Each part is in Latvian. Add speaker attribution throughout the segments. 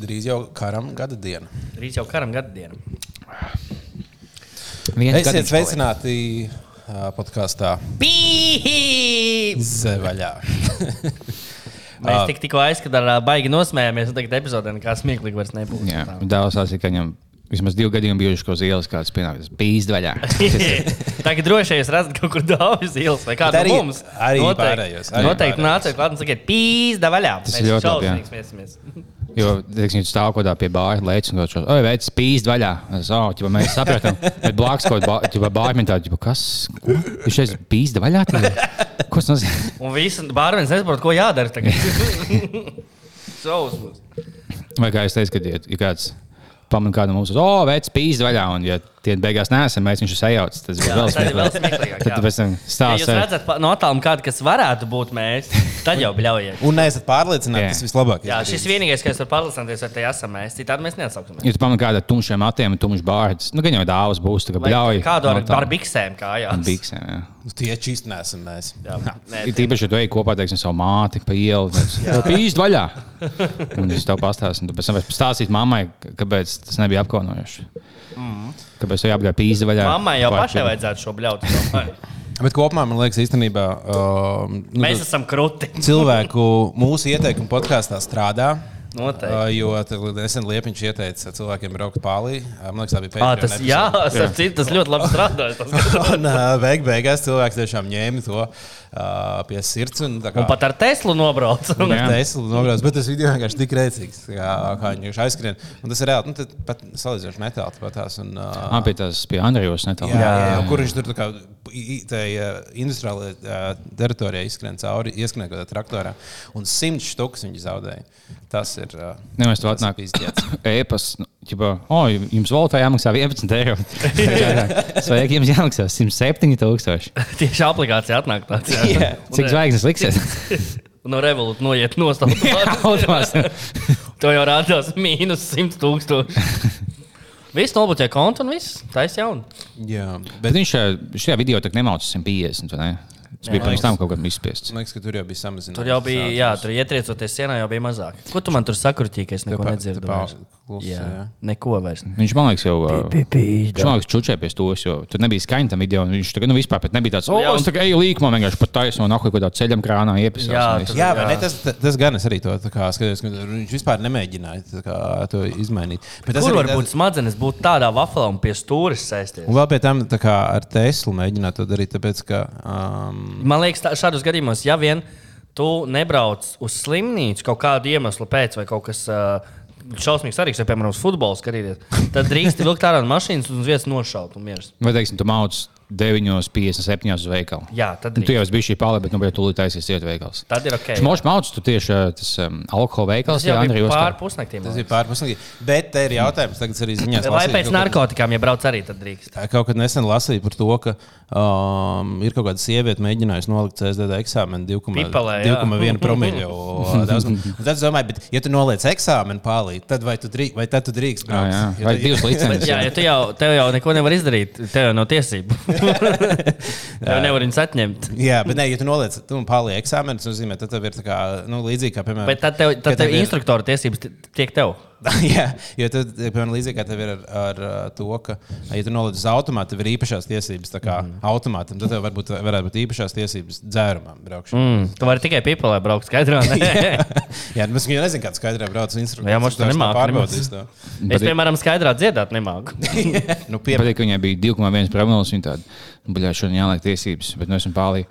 Speaker 1: drīz, jau karam gada diena.
Speaker 2: Drīz jau karam gada diena.
Speaker 3: Viens
Speaker 1: Esiet sveicināti podkāstā! Zevaļā.
Speaker 2: Mēs tik, tikko aizskatām, baigi nosmējāmies, un tagad epizodē nekā smieklīgi vairs nebūs.
Speaker 3: Jā, dēls sāsīja, ka viņam vismaz divi gadījumi bijuši, ko uz ielas kāds pienācis. Pīzd vaļā.
Speaker 2: Tagad droši vien redzat kaut kur daudz ielas vai kādu
Speaker 1: Arī-
Speaker 2: no mums.
Speaker 1: arī
Speaker 2: noteikti,
Speaker 1: pārējos, arī
Speaker 2: noteikti
Speaker 1: pārējos.
Speaker 2: nāciet klāt un sakiet, pīzda vaļā.
Speaker 3: Tas
Speaker 2: Mēs
Speaker 3: ir ļoti labi. Jo, teiksim, viņš stāv kaut kādā pie bāra, lēcis un kaut veidā, veids pīzd vaļā. Es, oh, ķipa, mēs sapratām, bet blakus kaut kādā bāra minēta, kas? Ko? Viņš šeit pīzda vaļā. Ķipa? Ko tas nozīmē?
Speaker 2: Un visi bārmenis nesaprot, ko jādara tagad. Šausmas.
Speaker 3: Vai kā es teicu, kad ja, ja kāds pamanā kādu mums, oh, veids pīzda vaļā, un ja tie beigās nesam, mēs viņš ir sajauts, tas ir vēl smieklīgāk. Tad pēc tam
Speaker 2: Ja jūs
Speaker 3: stāsta.
Speaker 2: redzat no attāluma kādu, kas varētu būt mēs, tad jau bļaujiet.
Speaker 1: Un neesat pārliecināti, tas vislabākais.
Speaker 2: Jā, šis vienīgais, kas var pārliecināties, vai te esam mēs. Citādi mēs neatsauksimies.
Speaker 3: Ja tu pamanā kādu tumšiem matiem, un tumšs bārds, nu, gan jau dāvas būs, tā kā
Speaker 2: Vai
Speaker 3: bļauj.
Speaker 2: Kādu ar, ar biksēm kājās?
Speaker 3: un biksēm, jā.
Speaker 1: Nu, Tie čīsti nesam mēs.
Speaker 2: Jā, nē,
Speaker 3: Ir tīpaši, ja tu ej kopā teiksim, savu māti pa ielu, tad pīzd vaļā. Un es tev pastāstīju, un tu pēc tam pastāstīt mammai, ka- kāpēc tas nebija apkaunojoši. Kāpēc tev jāapgāja pīzda vaļā?
Speaker 2: Mammai jau pašai vajadzētu šo bļaut. es domāju.
Speaker 1: Bet kopumā man liekas, īstenībā uh, nu,
Speaker 2: Mēs esam krūti.
Speaker 1: cilvēku mūsu ieteikumu podkāstā strādā.
Speaker 2: Noteikti.
Speaker 1: Uh, jo nesen Liepiņš ieteica cilvēkiem braukt pāri. Uh, man liekas, tā bija
Speaker 2: Ah,
Speaker 1: pēdējā.
Speaker 2: tas, jā, starp citu, tas ļoti labi strādājas. tas-
Speaker 1: Un beig beigās cilvēks tiešām ņēma to uh, pie sirds. Un, tā kā-
Speaker 2: Un pat ar Teslu nobrauc.
Speaker 1: Un
Speaker 3: Jā.
Speaker 1: ar Teslu nograuzt, bet tas video vienkārši tik rēcīgs, kā, kā viņš aizskrien. Un tas ir reāli, nu, tad pat salīdzinoši netālu pat tās. Un, uh,
Speaker 3: Ah, pie tās pie Andrejos netālu.
Speaker 1: jā, jā, jā, kur viņš tur tā kā uh, industriālajā uh, teritorijā izskrien cauri, ieskrien kaut kādā traktorā. Un simts štukas viņš zaudēja. Tas ir. Uh,
Speaker 3: Nē, mēs tur
Speaker 1: tas ir
Speaker 3: atnāk
Speaker 1: pīzdēts.
Speaker 3: ēpas. Ķipa, o, jums valūtā jāmaksā 11 eiro. Sveiki, jums jāmaksā 107 tūkstoši.
Speaker 2: Tieši aplikācija atnāk tāds.
Speaker 1: Jā.
Speaker 3: Cik zvaigznes liksiet?
Speaker 2: No revolūta noiet nostāvot.
Speaker 3: Automātiski.
Speaker 2: To jau rādās mīnus 100 tūkstoši. Viss nobloķē kontu un viss. Tā ir jauna.
Speaker 1: Jā,
Speaker 3: Bet
Speaker 1: bet
Speaker 3: viņš šajā, video tā nemauca 150. vai ne? Tas bija pirms tam kaut kādam izspiests.
Speaker 1: man liekas, ka tur jau bija samazināts.
Speaker 2: Tur jau bija, jā, tur ietriecoties sienā, jau bija mazāk. Ko tu man tur sakurtīji, ka es neko nedzirdu? Vairs? Jā, neko vairs.
Speaker 3: Viņš man liekas, jau. Viņš man liekas, čučē pie stūres, jo tur nebija skaņa tam video. un Viņš tagad nu, vispār nebija tāds, oh,
Speaker 2: Jā, un-
Speaker 3: es tagad eju līkumā, vienkārši pat taisno no kaut kādā ceļam krānā iepisās.
Speaker 2: Jā,
Speaker 3: un
Speaker 2: tur-
Speaker 1: Jā,
Speaker 2: Jā.
Speaker 1: ne? Tas, tas gan es arī to tā kā skatījos, ka viņš vispār nemēģināja tā kā to izmainīt. Bet tas
Speaker 2: Kur var būt smadzenes būt tādā vaflā un pie stūres sēsties?
Speaker 1: Un vēl pie tam tā kā ar Teslu mēģināt to darīt, tāpēc ka. Um,
Speaker 2: Man liekas, tā, šādos gadījumos, ja vien tu nebrauc uz slimnīcu kaut kādu iemeslu pēc, vai kaut kas uh, šausmīgs arī, vai, piemēram, uz futbolu skatīties, tad drīkst vilkt ārā no mašīnas un uz vietas nošaut un miers.
Speaker 3: Vai, teiksim, tu mauc 9,57 uz veikalu.
Speaker 2: Jā, tad
Speaker 3: Nu, tu jau bijis šī pāri, bet nu, bet tu līdz taisies iet veikals.
Speaker 2: Tad ir ok.
Speaker 3: Šmošs mauc, tu tieši tas um, alkohola veikals,
Speaker 2: jau bija
Speaker 3: Ostā.
Speaker 2: pāri pusnaktīm.
Speaker 1: tas ir pārpusīgi. Bet te ir jautājums, tagad arī ziņās.
Speaker 2: Vai
Speaker 1: lasīju
Speaker 2: pēc narkotikām, ja brauc arī, tad drīkst.
Speaker 1: Kaut kad nesen lasīju par to, ka um, ir kaut kāda sieviete mēģinājusi nolikt CSDD eksāmenu 2,1
Speaker 2: Pipelē, jā.
Speaker 1: promīļu. daudzuma. Un Tad es domāju, bet, ja tu noliec eksāmenu pārlīt, tad vai tu drīkst, vai tad tu drīkst
Speaker 3: Jā,
Speaker 1: braukt?
Speaker 3: jā.
Speaker 1: Jo
Speaker 3: Vai divas licences?
Speaker 2: Jā, ja tu jau, tev jau neko nevar izdarīt, tev jau nav tiesību. tev nevar viņus atņemt.
Speaker 1: Jā, bet, ne, ja tu noliec, tu pārlīdzi eksāmenu, tas nozīmē, tad tev ir tā kā, nu, līdzīgi kā, piemēram,
Speaker 2: Bet tad tev,
Speaker 1: ka
Speaker 2: tad tev
Speaker 1: ir-
Speaker 2: instruktora tiesības tiek tev.
Speaker 1: Jā, jo tad, piemēram, līdzīgi kā tev ir ar, ar to, ka, ja tu noliec uz automātu, tev ir īpašās tiesības, mm. automātam, tad tev varbūt, varētu būt īpašās tiesības dzērumam braukšanai.
Speaker 2: Mm, tu vari tikai pipelē braukt skaidrā. nē.
Speaker 1: Jā, bet es jau nezinu, kāds skaidrā brauc instruktors.
Speaker 2: Jā, mums tu nemāki
Speaker 1: pārbaudīs to.
Speaker 2: es, piemēram, skaidrā dziedāt nemāku.
Speaker 1: nu, pie,
Speaker 3: Patīk, ka viņai bija 2,1 promils. Viņa tāda, nu, bļā, šodien jāliek tiesības, bet nu esmu pārlī.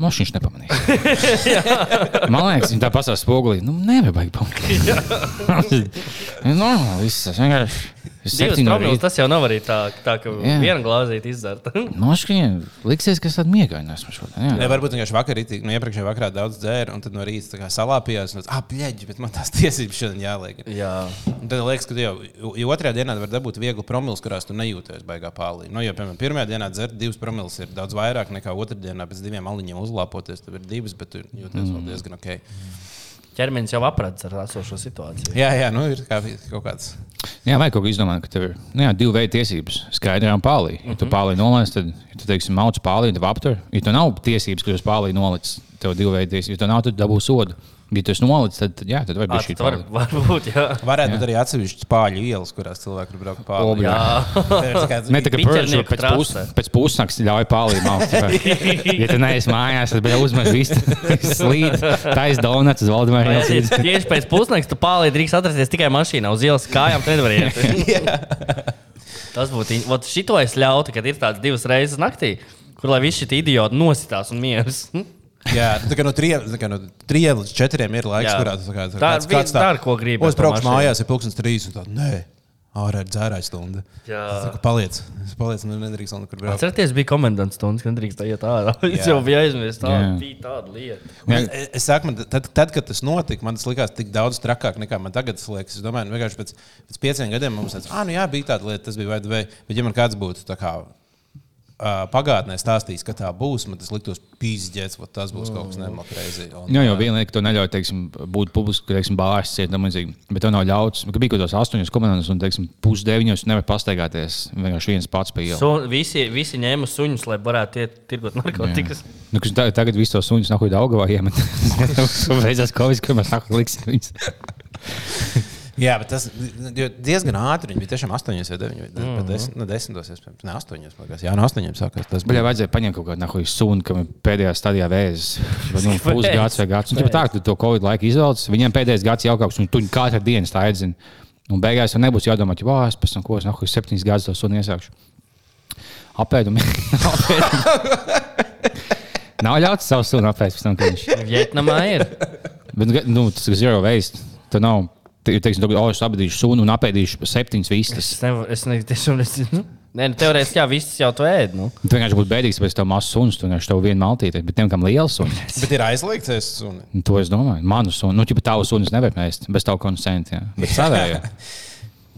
Speaker 3: Mošs viņš nepamanīja. Man liekas, viņa tā pasās spogulī. Nu, nevar baigt pamanīt. Normāli, viss. Vienkārši. Rīta.
Speaker 2: tas jau nav arī tā, tā ka
Speaker 3: Jā.
Speaker 2: viena glāzīte izzerta.
Speaker 3: Mošs viņai liksies, ka es tādu miegainu esmu šodien.
Speaker 1: ne,
Speaker 3: Jā.
Speaker 1: varbūt vienkārši vakar, nu, iepriekšējā vakarā daudz dzēra, un tad no rīta tā kā salāpījās. Un, ah, pļeģi, bet man tās tiesības šodien jāliek.
Speaker 2: Jā,
Speaker 1: Un tad liekas, ka jau jo otrajā dienā var dabūt vieglu promils, kurās tu nejūties baigā pārlī. Nu, jo, piemēram, pirmajā dienā dzert divas promils ir daudz vairāk nekā otrajā dienā pēc diviem aliņiem uzlāpoties. Tev ir divas, bet tu jūties mm. vēl diezgan ok.
Speaker 2: Ķermenis jau apradzis ar esošo situāciju.
Speaker 1: Jā, jā, nu ir kā, kaut kāds.
Speaker 3: jā, vai kaut kā izdomāt, ka tev ir nu, jā, divi veidi tiesības. Skaidrā un pārlī. Ja tu pārlī nolaist, tad, ja tu teiksim, mauc pārlī, tad aptur. Ja tu nav tiesības, ka jūs pārlī nolicis, tev divi veidi tiesības. Ja tev nav, tad dabū sodu. Ja tu esi nolicis, tad, jā, tad var
Speaker 2: Ā,
Speaker 3: būt šī
Speaker 2: tad var, varbūt, jā.
Speaker 1: Varētu būt arī atsevišķas pāļu ielas, kurās cilvēki ir braukt pāri.
Speaker 2: jā.
Speaker 3: Ne tā kā purge, pēc, pus, pēc pusnakts ļauj pāri mākt. Ja tu neesi mājās, tad bija uzmet visu slīd, taisa donuts uz Valdemāra
Speaker 2: Vai
Speaker 3: ielas.
Speaker 2: Tieši pēc pusnakts tu pāri drīkst atrasties tikai mašīnā. Uz ielas kājām tu nevari iet. Tas būtu. Vot Šito es ļautu, kad ir tāds divas reizes naktī, kur lai visi šie idioti nositās un mieras.
Speaker 1: Jā, tā kā no trījiem no trījiem līdz četriem ir laiks,
Speaker 2: Jā.
Speaker 1: kurā tas kā,
Speaker 2: Tā ir vi- dara, ko grib
Speaker 1: O,
Speaker 2: ar
Speaker 1: Es
Speaker 2: mašīnu.
Speaker 1: mājās, ir pulkstenis trīs. un tā, Nē, ārā ir dzērāja stunda.
Speaker 2: Jā.
Speaker 1: Saku, Paliec, es paliec, nu nedrīkst vēl nekur braukt.
Speaker 2: Atcerieties, bija komendants stundas, kad drīkst iet ārā. Es jau biju aizmirsis. Tā
Speaker 3: Jā.
Speaker 2: bija tāda lieta.
Speaker 1: Un Es, es saku, man, tad, tad, kad tas notika, man tas likās tik daudz trakāk nekā man tagad tas liekas. Es domāju, nu, vienkārši pēc, pēc pieciem gadiem mums tas ah, nu jā, bija tāda lieta, tas bija vai vai. Bet, ja man kāds būtu tā kā. Pagātnē stāstījis, ka tā būs. Man tas liktos pīzdēts, vai tas būs kaut kas nemalkreizi.
Speaker 3: Jā, jau viena lieta, ka tu neļauj teiksim, būt publiski, teiksim, bāzes ciet, tam līdzīgi. Bet tev nav ļauts, ka bija kaut kādos astoņos komandos, un, teiksim, pusdeviņos nevar pastaigāties vienkārši viens pats pa ielu.
Speaker 2: Su, visi, visi ņēma suņus, lai varētu iet tirgot narkotikas.
Speaker 3: Nu, kas ta- tagad visus tos suņus nahuj Daugavā iemet. Beidzās Covid, kad mēs nahuj liksim viņus.
Speaker 1: Jā, bet tas diezgan ātri. Viņi bija tiešām 8 vai 9. Mm -hmm. Desmit, no 10. iespējams. Ne 8. Man liekas, jā, no 8. sākās. Tas bija
Speaker 3: vajadzēja paņemt kaut kādu nahuj sunu, kam ir pēdējā stadijā vēzis. Nu pusgads vai gads. Ja tā, tu to Covid laiku izvelc, viņiem pēdējais gads jau kaut kas, un tu katru dienu stājiedzini. Un beigās jau nebūs jādomā, ka, vā, es pēc tam ko es nahuj septiņas gadus to sunu iesākšu. Apēdumu. Nav ļauts savu sunu apēst pēc tam, kad viņš.
Speaker 2: Vietnamā ir.
Speaker 3: Bet, nu, tas ir zero waste. Tu nav. Te, teiksim, tu, oh, es apēdīšu sunu un apēdīšu septiņas vistas.
Speaker 2: Es nevaru, es ne, tiešām nezinu. Nē, nu, teorētiski, jā, viss jau to ēd. Nu.
Speaker 3: Tu vienkārši būtu bēdīgs, ja tev mazs suns, tu vienkārši tev vienu maltīti, bet tiem, kam liels suns.
Speaker 1: Bet ir aizliegts, es suni.
Speaker 3: Nu, To es domāju. Manu sunu, nu, ja tavu sunu nevar mēst bez tavu konsentu. Bet savējā.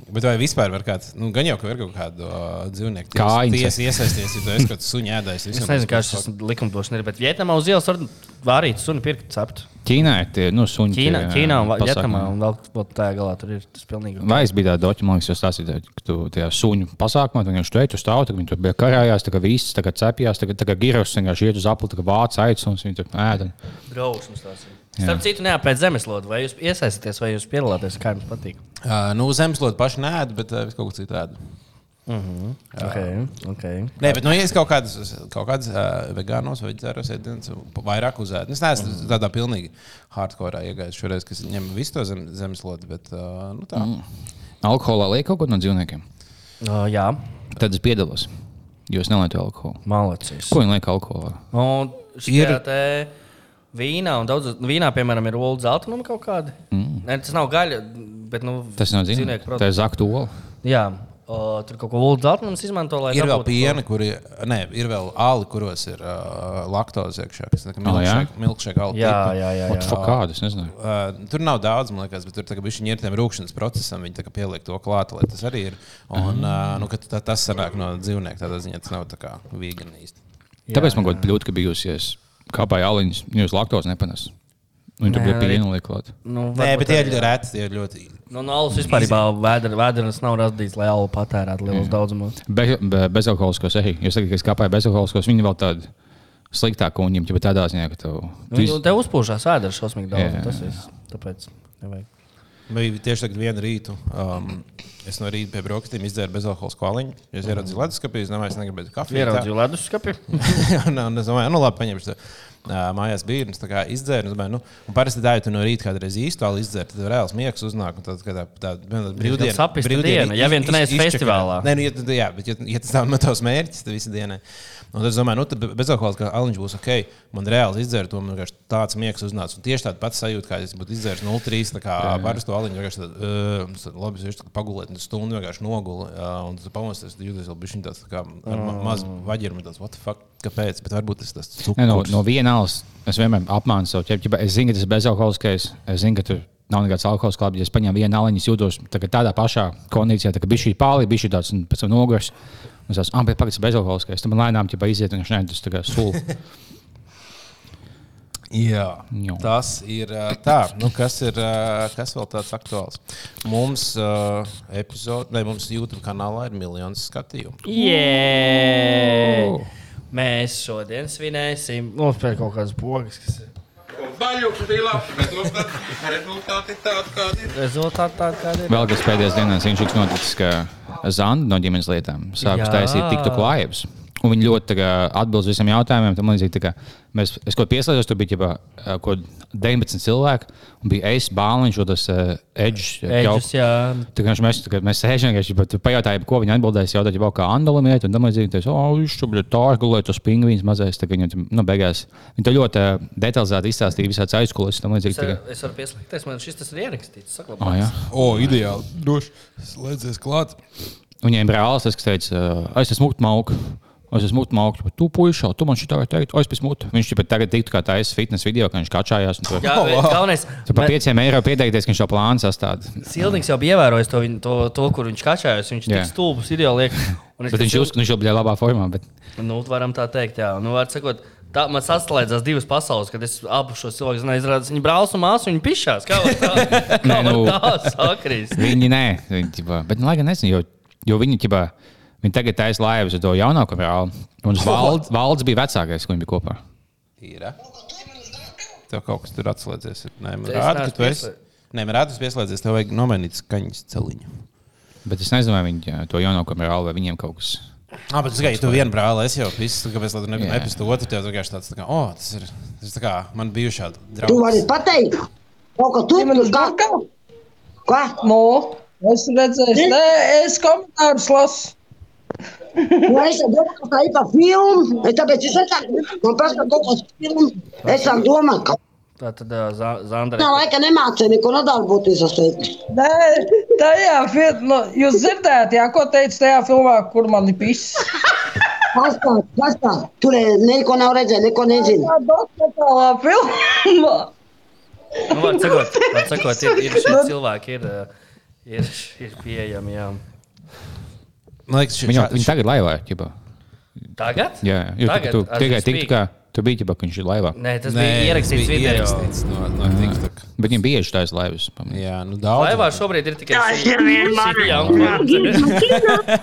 Speaker 1: Bet vai vispār var kāds, nu, gan jau, ka var kaut kādu uh, dzīvnieku
Speaker 3: Kājiņas.
Speaker 1: tiesa iesaisties, ja tu esi kaut kāds suņa ēdājs.
Speaker 2: Es nezinu, kā šis likumdošana ir, bet Vietnamā uz ielas var vārīt sunu pirkt cept.
Speaker 3: Ķīnā ir tie nu, suņi.
Speaker 2: Ķīnā,
Speaker 3: tie,
Speaker 2: Ķīnā un. Vietnamā un vēl, tajā galā tur ir tas pilnīgi.
Speaker 3: Vai es biju tādā liekas, tas ir ka tu tajā suņu pasākumā, tu vienkārši tur stāv, tad viņi tur bija karājās, tā kā viss, tā kā cepjās, tā kā, tā kā giros vienkārši iet uz apli, tā kā vāc aicis un viņi tur ēda.
Speaker 2: Drausmas tās ir. Starp citu, neapēc zemeslodes, vai jūs iesaistāties, vai jūs piedalāties, kā jums patīk.
Speaker 1: Uh, nu, zemeslode paši nē, bet uh, kaut ko citu ēdu.
Speaker 2: Okay, okay.
Speaker 1: Nē, bet, nu, ja es kaut kādas, kaut kādas uh, vegānos vai dzēros ēdienas vairāk uzēdu, es neesmu tādā pilnīgi hardcore iegājis šoreiz, kas ņem visu to zem, zemeslodi, bet uh, nu, tā.
Speaker 3: Alkoholā liek kaut ko no dzīvniekiem.
Speaker 2: Uh, jā,
Speaker 3: Tad es piedalos. Jo es nelietu alkoholu.
Speaker 2: malacis.
Speaker 3: Ko viņi liek alkoholā?
Speaker 2: Un šajā te vīnā, un daudz vīnā, piemēram, ir olu zelta kaut kāda. Mm. Ne, tas nav gaļa, bet nu,
Speaker 3: Tas nav
Speaker 2: produkts.
Speaker 3: Tā ir zaktu ola.
Speaker 2: Jā, o, tur kaut ko mums izmanto, lai
Speaker 1: Ir vēl piena, kur ir, ne, ir vēl ali, kuros ir uh, laktoze iekšā. kas tā kā
Speaker 3: Oh, jā?
Speaker 2: Jā, jā, jā. Jā.
Speaker 3: fuck, kādas? Nezinu.
Speaker 1: Uh, tur nav daudz, man liekas, bet tur tagad viņi ir tiem rūkšanas procesam, viņi pieliek to klāt, lai tas arī ir. Un, uh, nu, ka tā, tas sanāk no dzīvnieka, tādā ziņā tas nav tā kā vegan īsti.
Speaker 3: Tāpēc man ļoti kļūt, ka bijusies kāpāja aliņas, jūs laktos nepanes. Viņi tur
Speaker 2: Nē,
Speaker 3: bija piena lieklāt.
Speaker 2: Nu,
Speaker 1: Nē, bet tie ir
Speaker 2: jā.
Speaker 1: reti, tie ir ļoti.
Speaker 2: Nu, no alus vispār vēders nav radīts, lai alu patērētu lielos daudzumos.
Speaker 3: Be, be, bezalkoholiskos arī. Jūs sakat, ka es kāpāju bezalkoholiskos, viņi vēl tādi sliktāki un viņiem jau tādā ziņā, ka tev.
Speaker 2: Nu, nu, tev uzpūšās vēders šausmīgi daudz.
Speaker 3: Jā.
Speaker 2: un Tas viss. Tāpēc nevajag.
Speaker 1: Bija tieši tagad vienu rītu. Um, es no rīta pie brokastīm izdzēru bezalkoholisko aliņu. Es ieraudzīju ledusskapī, es domāju, es negribēju kafiju. tā.
Speaker 2: Ieraudzīju leduskapi.
Speaker 1: un, es domāju, nu labi, paņemšu. to. Ā, Mājās bija tas izdzēra. Es domāju, nu, parasti tā, ja tu no rīta kādreiz īstu alu izdzer, tad reāls miegs uznāk. Tad, kad tā, tā, tā brīvdiena,
Speaker 2: sapista diena, ja vien tu neesi festivālā.
Speaker 1: Nē, nu, ja, jā, bet ja, ja tas nav no tavs mērķis, tad visu dienu. Un tad es domāju, nu, tad bezalkoholiskā aliņš būs ok. Man reāli izdzēra to, man vienkārši tāds miegs uznāca. Un tieši tāda pati sajūta, kā es būtu izdzēris 0,3 tā kā parasto aliņu. Vienkārši tad, uh, labi, es vienkārši pagulēju, un stundu vienkārši nogulu. Uh, un tad pamosties, jūties vēl bišķiņ tāds tā kā ar ma mazu vaģerumu. tāds, What the fuck? Kāpēc? Bet varbūt tas tas
Speaker 3: Ne, no,
Speaker 1: cukurs.
Speaker 3: no viena alas es vienmēr apmānu savu ķēpi. Es zinu, ka tas ir bezalkoholiskais. Es zinu, ka tur nav nekāds alkohols klāts. Ja es paņēmu vienu aliņu, es jūtos tā tādā pašā kondīcijā, tā kā bija šī pāri, bija šī tāds un pēc tam nogurs. Un es esmu, ah, bet pagaidzi bezalkoholiskais. Tad man lēnām ķipa iziet un viņš tas tā kā sulu.
Speaker 1: Jā,
Speaker 3: Jo.
Speaker 1: tas ir tā. Nu, kas ir kas vēl tāds aktuāls? Mums uh, epizode, ne, mums YouTube kanālā ir miljonus skatījumu.
Speaker 2: Yeah! Mēs šodien svinēsim. Mums ir kaut kādas pogas, kas ir.
Speaker 1: Baļķis bija labs. Rezultāti, rezultāti tādi, kādi ir.
Speaker 2: Rezultāti tādi, kādi ir.
Speaker 3: Vēl kas pēdējās dienās viņš ir noticis, ka Zanda no ģimenes lietām sākus taisīt tiktu klājības. Un viņi ļoti atbild uz visiem jautājumiem. Tā kā mēs, es kaut kā pieslēdzos, tur bija ģipā, ā, kaut 19 cilvēki. Un bija es, Bāliņš, un tas uh, Edžs. Mēs, kā mēs sēžam, vienkārši pajautājām, ko viņi atbildēs. Jautājot, jau kā Andolam iet, un tam līdzīgi. Teicu, oh, viņš tur bija tā, gulēja tos pingvīns mazais. Viņam, nu, beigās, viņi to ļoti ā, detalizēti izstāstīja visāds aizkulis.
Speaker 2: Es, es varu pieslēgties, man šis tas ir ierakstīts.
Speaker 3: Ā,
Speaker 2: Saglabāts.
Speaker 3: jā.
Speaker 1: O, ideāli. Droši. Slēdzies klāt.
Speaker 3: Viņiem brālis, tas, kas teica, "Ā, es esmu mutmauks. Es esmu mutmauks, bet tu puiši, tu man šī tā teikt, o, es esmu mutmauks. Viņš jau tagad tiktu kā taisa fitnes video, ka viņš kačājās. tur-
Speaker 2: Jā,
Speaker 1: Oh, wow.
Speaker 2: galvenais.
Speaker 3: Tu par
Speaker 2: man-
Speaker 3: 5 eiro pieteikties, ka viņš šo plānu sastāda.
Speaker 2: Sildings jau bija ievērojis to, to, to kur viņš kačājas. Viņš tik stulbs video liek. Es
Speaker 3: Bet viņš
Speaker 2: ticu-
Speaker 3: uzskata, ka viņš jau bija labā formā. Bet...
Speaker 2: Nu, varam tā teikt, jā. Nu, var sakot, tā, man saslēdzās divas pasaules, kad es abus šos cilvēkus zināju. Izrādās, viņi brālis un māsu, viņi pišās. Kā tā, kā
Speaker 3: Nē, nu-
Speaker 2: tā sakrist?
Speaker 3: Viņi nē, viņi, ķipā, bet, nu, lai gan nezinu, jo, jo viņi, ķipā, viņi tagad taisa laivas ar to jaunāko brāli. Un valds, valds bija vecākais, ko viņi bija kopā.
Speaker 1: Ir. a? Tev kaut kas tur atslēdzies. Nē, man rāda, ka tu esi. Nē, man rāda, ka tu pieslēdzies. Tev vajag nomainīt skaņas celiņu.
Speaker 3: Bet es nezinu, vai viņi to jaunāko brāli vai viņiem kaut kas.
Speaker 1: Ah, bet es tikai tu vienu brāli, es jau visu, kāpēc tu
Speaker 3: Jā.
Speaker 1: nepistu otru, tev vienkārši tāds, tā kā, oh, tas ir, tas ir tā kā man bijušā
Speaker 4: Tu vari pateikt, kaut ko tu
Speaker 5: Ģimenes
Speaker 4: kā,
Speaker 5: burkā?
Speaker 4: kā?
Speaker 5: Nu, es redzēju, nē, es komentārus lasu.
Speaker 4: Nu, es domāju, ka tā ir pa filmu, es tāpēc es esmu, man prasa kaut kāds filmu, es tam domāju, ka
Speaker 2: Tā tad Zandra.
Speaker 4: tā laika nemācīja neko nodarboties, es teicu.
Speaker 5: Nē, tajā filmā, jūs dzirdējāt, jā, ko teica tajā filmā, kur man ir piss.
Speaker 4: Kas tā, kas tā, tur neko nav redzējis, neko nezinu.
Speaker 5: Tā dokumentālā filmā.
Speaker 2: Nu, var sakot, var sakot ir, ir šie cilvēki, ir, ir, ir pieejami. Jā.
Speaker 1: Liekas, šī,
Speaker 3: Viņi,
Speaker 1: šā,
Speaker 3: viņi tagad laivā. Ķipā.
Speaker 2: Tagad?
Speaker 3: Jā, jo
Speaker 2: Tagad,
Speaker 3: tu, tu tikai
Speaker 2: speak.
Speaker 3: tiktu, kā tu biji, ķipā, ka viņš ir laivā.
Speaker 2: Nē, tas
Speaker 1: Nē,
Speaker 2: bija ierakstīts
Speaker 1: bija
Speaker 2: video.
Speaker 1: ierakstīts no, no TikTok.
Speaker 3: Bet viņi bieži taisa laivas. pamani.
Speaker 1: Jā, nu daudz.
Speaker 2: Laivā šobrīd ir tikai
Speaker 4: Tas ir vienmēr.
Speaker 2: Jā,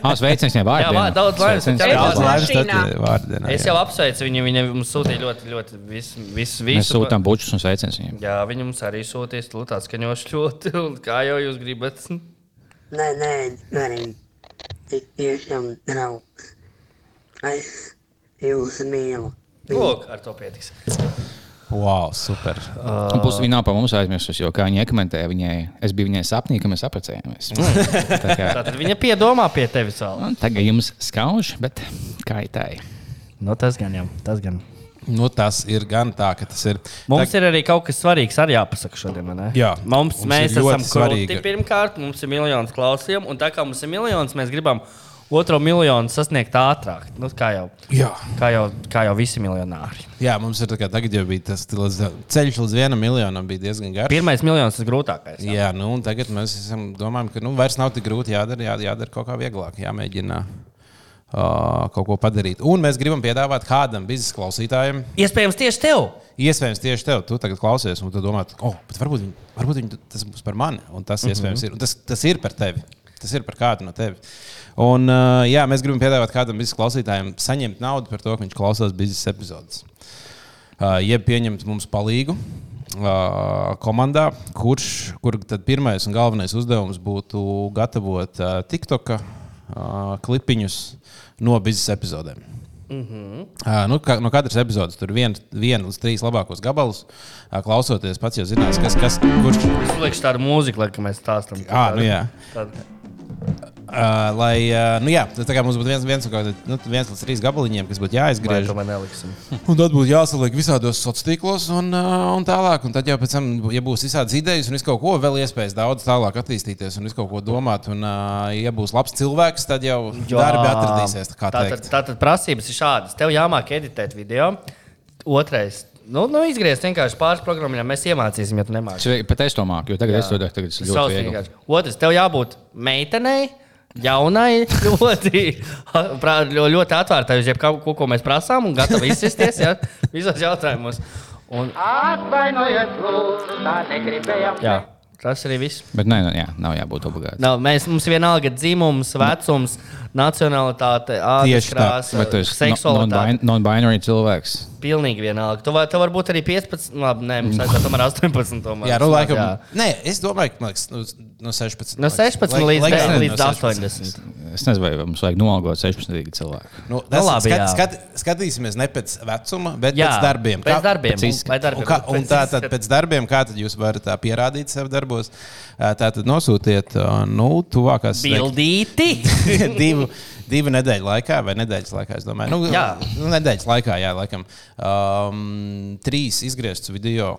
Speaker 3: Ah, sveiciens viņai vārdā.
Speaker 2: vā- daudz laimes.
Speaker 3: Sveiciens.
Speaker 2: Jā,
Speaker 1: Daudz
Speaker 2: Jā,
Speaker 1: laimes
Speaker 6: mašīnā.
Speaker 1: tad vārdienā.
Speaker 2: Es jau apsveicu viņu. Viņa mums sūtīja ļoti, ļoti visu. visu,
Speaker 3: Mēs
Speaker 2: visu
Speaker 3: sūtām bučus un sveicienus viņiem.
Speaker 2: Jā, viņi mums arī sūtīs tāds skaņošs ļoti. un Kā jau jūs gribat?
Speaker 7: Nē, nē, nē, tiešām nav. Es jūs mīlu.
Speaker 2: Lūk, ar to pietiks.
Speaker 1: Wow, super.
Speaker 3: Un plus viņa nav par mums aizmirsusi, jo kā viņa komentēja, viņai, es biju viņai sapnī, ka mēs apprecējāmies. Tā kā,
Speaker 2: Tātad viņa piedomā pie tevis vēl.
Speaker 3: nu, tagad jums skauž, bet kā ir tā?
Speaker 2: Nu, tas gan jau. Tas gan.
Speaker 1: Nu, tas ir gan tā, ka tas ir.
Speaker 2: Mums ir arī kaut kas svarīgs, arī jāpasaka šodien. ne?
Speaker 1: Jā,
Speaker 2: mums,
Speaker 1: mums
Speaker 2: mēs esam
Speaker 1: svarīga.
Speaker 2: krūti pirmkārt, mums ir miljonus klausījumu, un tā kā mums ir miljonus, mēs gribam otro miljonu sasniegt ātrāk. Nu, kā, jau,
Speaker 1: Jā.
Speaker 2: kā, jau, kā jau visi miljonāri.
Speaker 1: Jā, mums ir tā kā tagad jau bija tas līdz, ceļš līdz vienam miljonam, bija diezgan garš.
Speaker 2: Pirmais miljons ir grūtākais. Jā.
Speaker 1: Jā, nu, tagad mēs esam, domājam, ka nu, vairs nav tik grūti jādara, jā, jādara kaut kā vieglāk, jāmēģina kaut ko padarīt. Un mēs gribam piedāvāt kādam biznesa klausītājam,
Speaker 2: Iespējams, tieši tev.
Speaker 1: iespējams, tieši tev, tu tagad klausies, un tu domā, oh, varbūt, viņ, varbūt viņ, tas būs par mani, un tas
Speaker 2: Mhm.
Speaker 1: iespējams ir. Un Tas, tas ir par tevi. Tas ir par kādu no tevis. Un, uh, jā, mēs gribam piedāvāt kādam biznesa klausītājam saņemt naudu par to, ka viņš klausās biznesa epizodes. Uh, jeb pieņemt mums palīdzību uh, komandā, kurš kur pirmais un galvenais uzdevums būtu gatavot uh, TikTok uh, klipiņus no biznesa epizodēm. Mm -hmm. uh, nu, ka, no katras epizodes tur viena vien līdz trīs labākos gabalus. Uh, klausoties, pats jau zinās, kas, kas kurš
Speaker 2: Es lieku tādu mūziku, lai kā mēs stāstām.
Speaker 1: Ah, nu jā.
Speaker 2: Tāda.
Speaker 1: Uh, lai, uh, nu jā, tad tā kā mums būtu viens, viens, nu, viens līdz trīs gabaliņiem, kas būtu
Speaker 2: Vai
Speaker 1: jāizgriež.
Speaker 2: man neliksim?
Speaker 1: Un tad būtu jāsaliek visādos sociālos tīklos un, uh, un tālāk. Un tad jau pēc tam, ja būs visādas idejas un kaut ko vēl iespējas daudz tālāk attīstīties un kaut ko domāt, un, uh, ja būs labs cilvēks, tad jau darbi atradīsies. tā
Speaker 2: Tātad,
Speaker 1: teikt.
Speaker 2: tātad prasības ir šādas. Tev jāmāk editēt video. Otrais. Nu, nu izgriezt vienkārši pāris programmām, mēs iemācīsim, ja tu nemāci.
Speaker 3: Pat es to māku, jo tagad es to daru. Tagad tas ir ļoti
Speaker 2: vienkārši. Otrs, tev jābūt meitenei. Jaunai, ļoti, ļoti atvērtai uz jebko, ko, mēs prasām, un gatavi izsisties ja, visos jautājumos. Un,
Speaker 8: Atvainojiet, lūdzu, tā negribējām.
Speaker 2: Tas arī viss.
Speaker 3: Bet nē, nu, jā, nav jābūt obligāti.
Speaker 2: Nav, mēs, mums ir vienalga dzimums, vecums, nacionalitāte, ādas krāsa, seksualitāte.
Speaker 3: non- non-binary cilvēks.
Speaker 2: Pilnīgi vienalga. Tu, var, tu varbūt arī 15, labi, nē, mums vajadzētu tomēr 18. Tomēr.
Speaker 1: Jā, nu, laikam,
Speaker 2: Jā.
Speaker 1: nē, es domāju, ka liekas, nu, no 16.
Speaker 2: No 16
Speaker 1: Lai-
Speaker 2: līdz,
Speaker 1: legāli
Speaker 2: līdz
Speaker 1: no
Speaker 2: 80.
Speaker 3: Es nezinu, vai mums vajag noalgot 16 cilvēku.
Speaker 1: Nu, tas,
Speaker 2: labi,
Speaker 1: skat, skat, skatīsimies ne pēc vecuma, bet
Speaker 2: Jā,
Speaker 1: pēc darbiem.
Speaker 2: Pēc darbiem.
Speaker 3: pēc
Speaker 1: Un, un tā tad pēc darbiem, kā tad jūs varat tā pierādīt sev darbos? Ā, Tā tad nosūtiet, nu, tuvākās
Speaker 2: Bildīti!
Speaker 1: divu, divu nedēļu laikā, vai nedēļas laikā, es domāju. Nu,
Speaker 2: Jā.
Speaker 1: nu, nedēļas laikā, jā, laikam. Um, trīs izgrieztus video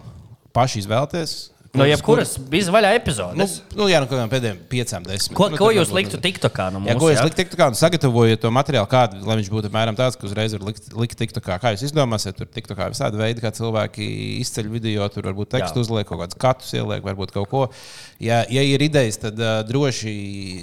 Speaker 1: paši izvēlēties.
Speaker 2: No jebkuras bija vaļā
Speaker 1: Nu,
Speaker 2: epizodes.
Speaker 1: nu, jā, no kaut kādām pēdējām piecām, desmit.
Speaker 2: Ko,
Speaker 1: nu,
Speaker 2: ko jūs liktu TikTokā no
Speaker 1: Jā,
Speaker 2: mums?
Speaker 1: ko jūs likt TikTokā un sagatavojiet to materiālu, kādu, lai viņš būtu apmēram tāds, ka uzreiz var likt, likt TikTokā. Kā jūs izdomāsiet, tur TikTokā visādi veidi, kā cilvēki izceļ video, tur varbūt tekstu
Speaker 2: Jā.
Speaker 1: uzliek, kaut kādus katus ieliek, varbūt kaut ko. Ja, ja ir idejas, tad uh, droši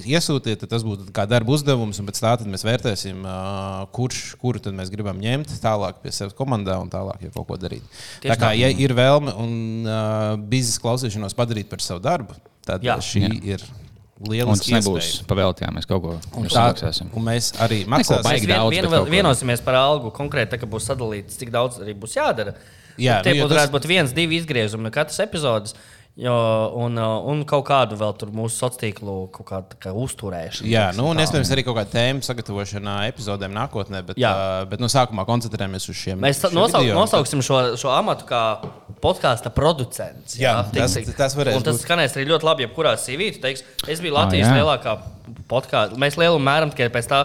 Speaker 1: iesūtiet, tad tas būtu kā darba uzdevums, un pēc tā mēs vērtēsim, uh, kurš, kuru tad mēs gribam ņemt tālāk pie sevis komandā un tālāk jau kaut ko darīt.
Speaker 2: Tieši
Speaker 1: tā kā,
Speaker 2: tā.
Speaker 1: ja ir vēlme un uh, biznesa klausīšanos padarīt par savu darbu, tad
Speaker 2: Jā.
Speaker 1: Šī
Speaker 3: Jā.
Speaker 1: Ir
Speaker 3: Un
Speaker 1: liela
Speaker 3: tas nebūs pavēltījā, mēs kaut ko samaksāsim.
Speaker 1: un mēs arī maksāsim.
Speaker 2: Mēs vien,
Speaker 3: daudz,
Speaker 2: vien,
Speaker 3: ko.
Speaker 2: vienosimies par algu konkrēti, tā, ka būs sadalīts, cik daudz arī būs jādara.
Speaker 1: Jā,
Speaker 2: Tie
Speaker 1: nu,
Speaker 2: būtu
Speaker 1: tas-
Speaker 2: būt viens, divi izgriezumi no katras epizodes. Jo, un, uh, un kaut kādu vēl tur mūsu sociālo tīklu kādu kā uzturēšanu.
Speaker 1: Jā, nu, un iespējams arī kaut kāda tēma sagatavošanā epizodēm nākotnē, bet,
Speaker 2: Jā.
Speaker 1: uh, bet no sākumā koncentrējamies uz šiem.
Speaker 2: Mēs
Speaker 1: šiem
Speaker 2: nosauk,
Speaker 1: video.
Speaker 2: nosauksim šo, šo amatu kā podkāstu producents.
Speaker 1: Jā,
Speaker 2: tik-
Speaker 1: tas- tas varēs
Speaker 2: un tas
Speaker 1: būt.
Speaker 2: skanēs arī ļoti labi. Jebkurā CV tu teiksi, es biju Latvijas
Speaker 3: jā.
Speaker 2: lielākā podkāstu. Mēs lielu mēram tikai pēc tā,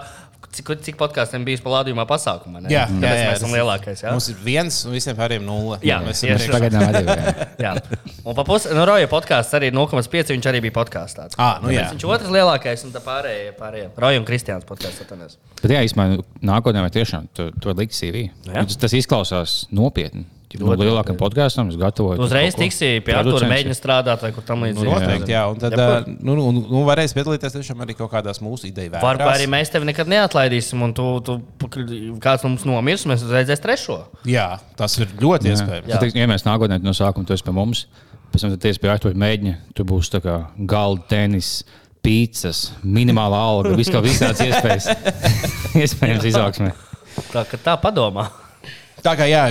Speaker 2: cik, cik podkāstiem bijis pa lādījumā pasākumā. ne?
Speaker 1: Jā, jā, jā,
Speaker 2: mēs esam
Speaker 1: tas-
Speaker 2: lielākais. Jā?
Speaker 1: Mums ir viens un visiem pārējiem nulle.
Speaker 2: Jā,
Speaker 1: mēs esam
Speaker 2: tieši.
Speaker 3: Pagaidām arī. jā.
Speaker 2: Un pa pusi no Roja podkāsts arī 0,5. Viņš arī bija podkāstā.
Speaker 1: Ā, nu jā.
Speaker 2: Viņš ir otrs lielākais un tā pārējie. pārējie. Roja un Kristiāns podkāsts. atvainojos.
Speaker 3: Bet jā, īstenībā nākotnē vai tiešām tu, tu vari likt CV. Tas izklausās nopietni. No lielākiem podkāstiem es gatavoju.
Speaker 2: Uzreiz tiksi pie Artura
Speaker 3: Producents.
Speaker 2: mēģina strādāt vai kur tam
Speaker 1: Nu,
Speaker 2: līdzīgi.
Speaker 1: noteikti, jā. Un tad uh, nu, nu, nu, varēs piedalīties tiešām arī kaut kādās mūsu ideju
Speaker 2: Varbūt
Speaker 1: vētrās.
Speaker 2: arī mēs tevi nekad neatlaidīsim, un tu, tu kāds no mums nomirs, mēs redzēsim trešo.
Speaker 1: Jā, tas ir ļoti
Speaker 3: Jā.
Speaker 1: iespējams.
Speaker 3: Tad, teiksim, ja mēs nākotnē no sākuma tu esi pie mums, pēc tam tu esi pie Artur mēģina, tu būsi tā kā galda tenis. Pīcis, minimāla alga, viss kaut kādas iespējas. Iespējams, izaugsmē.
Speaker 2: Tā, tā padomā.
Speaker 1: Tā kā jā,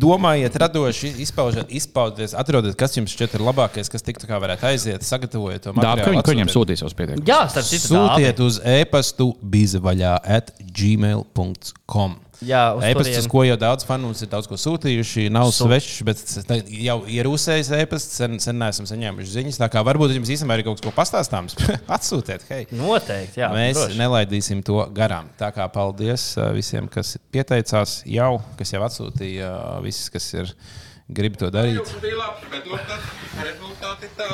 Speaker 1: domājiet, radoši, izpaužiet, izpaudiet, atrodiet, kas jums šķiet ir labākais, kas tiktu kā varētu aiziet, sagatavojiet to
Speaker 3: Dāvā, ka viņi- ka viņiem sūtīs savus pieteikumus.
Speaker 2: Jā, starp citu,
Speaker 1: Sūtiet uz e-pastu bizvaļā at gmail.com.
Speaker 2: Jā,
Speaker 1: E-pasts, uz ko jau daudz fanu mums ir daudz ko sūtījuši, nav
Speaker 2: Su-
Speaker 1: svešs, bet jau ir uzsējis e-pasts, sen, sen neesam saņēmuši ziņas. Tā kā varbūt jums īstenībā ir kaut kas, ko pastāstāms, atsūtiet. Hei.
Speaker 2: Noteikti, jā.
Speaker 1: Mēs
Speaker 2: droši.
Speaker 1: nelaidīsim to garām. Tā kā paldies visiem, kas pieteicās jau, kas jau atsūtīja, visus, kas ir grib to darīt.
Speaker 6: bija labs, bet nu, tas rezultāti ir tāds.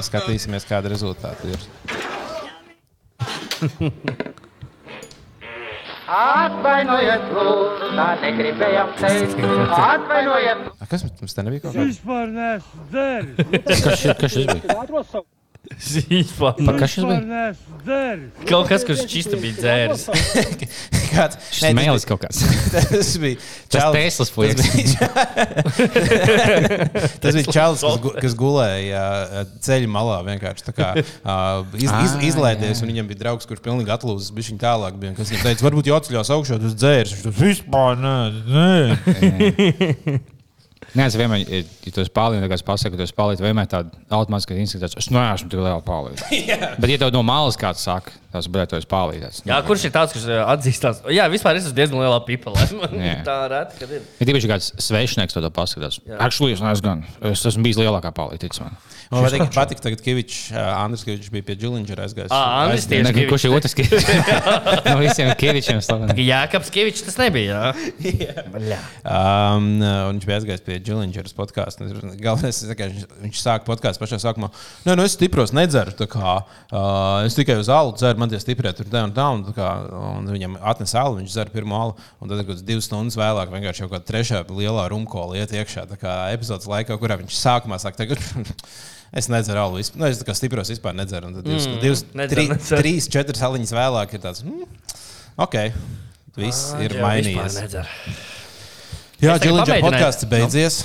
Speaker 8: Atvainojiet, lūdzu, tā negribējām teikt. Atvainojiet,
Speaker 1: A, kas mums te nebija kaut kāda?
Speaker 9: Vispār neesmu dzēris.
Speaker 3: Kas, šis- kas šis bija? Kas šis bija?
Speaker 9: dzēris.
Speaker 2: Kaut kas, kurš čista bija dzēris.
Speaker 1: Kāds
Speaker 3: Šis mēlis kaut kāds.
Speaker 1: Tas bija
Speaker 3: Tas Teslas
Speaker 1: Tas bija, tas bija čalis, kas, gu, kas gulēja ceļa malā. vienkārši tā Kā, iz, iz, izlaidies, un viņam bija draugs, kurš pilnīgi atlūzis. Viņš viņu tālāk bija. Kas viņam teica, varbūt jāatceļās augšā, tas dzērs. Viņš teica, vispār nē, nē.
Speaker 3: Nē, es vienmēr, ja tu esi pārlīdzīgs, kā es pasaku, ka tu esi pārlīdzīgs, vienmēr tāda automātiski izskatās, es neesmu tik liela pārlīdzīga. Bet, ja tev no malas kāds saka, tas tu esi pārlīdzīgs.
Speaker 2: Jā, kurš ir tāds, kurš ā, atzīstās? Jā, vispār es esmu diezgan lielā pipelē.
Speaker 3: Jā.
Speaker 2: tā reti, kad ir.
Speaker 3: Ja tieši kāds svešinieks to paskatās, actually, es neesmu gan. Es esmu bijis lielākā pārlīdzīga.
Speaker 1: Man patīk, patīk tagad, ka Kavičs, Andris Kavičs bija pie Džilingera aizgājis.
Speaker 2: Ā, Andris
Speaker 1: aizgājis.
Speaker 2: tieši.
Speaker 3: Kurš ir otrs Kevičs? no visiem Kevičiem slaveniem.
Speaker 2: Jākaps Kevičs tas nebija. Jā, Bļā.
Speaker 1: Um, un viņš bija aizgājis pie Džilingera podkāstu. Galvenais, ir, ka viņš, viņš sāka podkāstu pašā sākumā. Nē, nu es stipros nedzeru. Kā, uh, es tikai uz alu dzeru, man tie stiprie tur tā un tā. Un, kā, un viņam atnesa alu, viņš dzer pirmo alu. Un tad, kad divas stundas vēlāk, vienkārši jau kāda trešā lielā rumkola iet iekšā. Tā kā epizodes laikā, kurā viņš sākumā saka, tagad. Es nedzeru alu vispār. Nu, es kā stipros vispār nedzeru. Un tad divas,
Speaker 2: Mm,
Speaker 1: divas,
Speaker 2: nedzer,
Speaker 1: tri,
Speaker 2: nedzer.
Speaker 1: trīs, četras aliņas vēlāk ir tāds. Mm, ok, viss ir
Speaker 2: Jā,
Speaker 1: mainījies. Jā,
Speaker 2: pamēģināju-
Speaker 1: podkāsts beidzies. beidzies.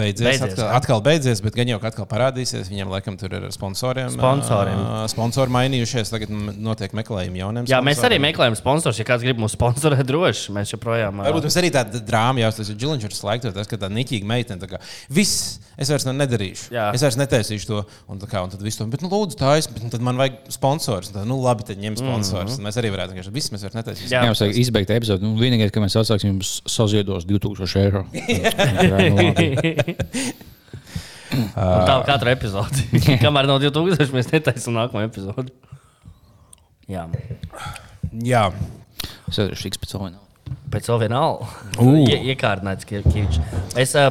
Speaker 2: Beidzies,
Speaker 1: beidzies atkal,
Speaker 2: jā.
Speaker 1: atkal beidzies, bet gan jau ka atkal parādīsies. Viņam laikam tur ir sponsoriem.
Speaker 2: Sponsoriem.
Speaker 1: Sponsori mainījušies. Tagad notiek meklējumi jauniem.
Speaker 2: Jā, mēs arī
Speaker 1: sponsoriem.
Speaker 2: meklējam sponsors. Ja kāds grib mūs sponsorēt, droši mēs joprojām.
Speaker 1: Varbūt mums arī tāda drāma jāsaka, ka Džiliņš ir slēgts, tas, ka tā niķīga meitene. tā kā, Viss, es vairs ne- nedarīšu.
Speaker 2: Jā.
Speaker 1: Es vairs netaisīšu to. Un, tā kā, un tad viss to, bet, nu, lūdzu, tā es, bet nu, tad man vajag sponsors. Tad, nu, labi, tad ņem sponsors. Mm -hmm. Mēs arī varētu vienkārši, viss mēs vairs netaisīsim.
Speaker 2: Jā.
Speaker 3: Jā, mums vajag izbeigt epizodi. Nu, vienīgais, ka mēs atsāksim, jums saziedos 2000 eiro. Jā, nu.
Speaker 2: Un tā katru epizodi. Kamēr nav 2000, mēs netaisām nākamo epizodi. Jā,
Speaker 1: Jā.
Speaker 3: Es esmu šiks pēc saviem.
Speaker 2: pēc tam vienalga. Ie, iekārnēts Kīčs. Es uh,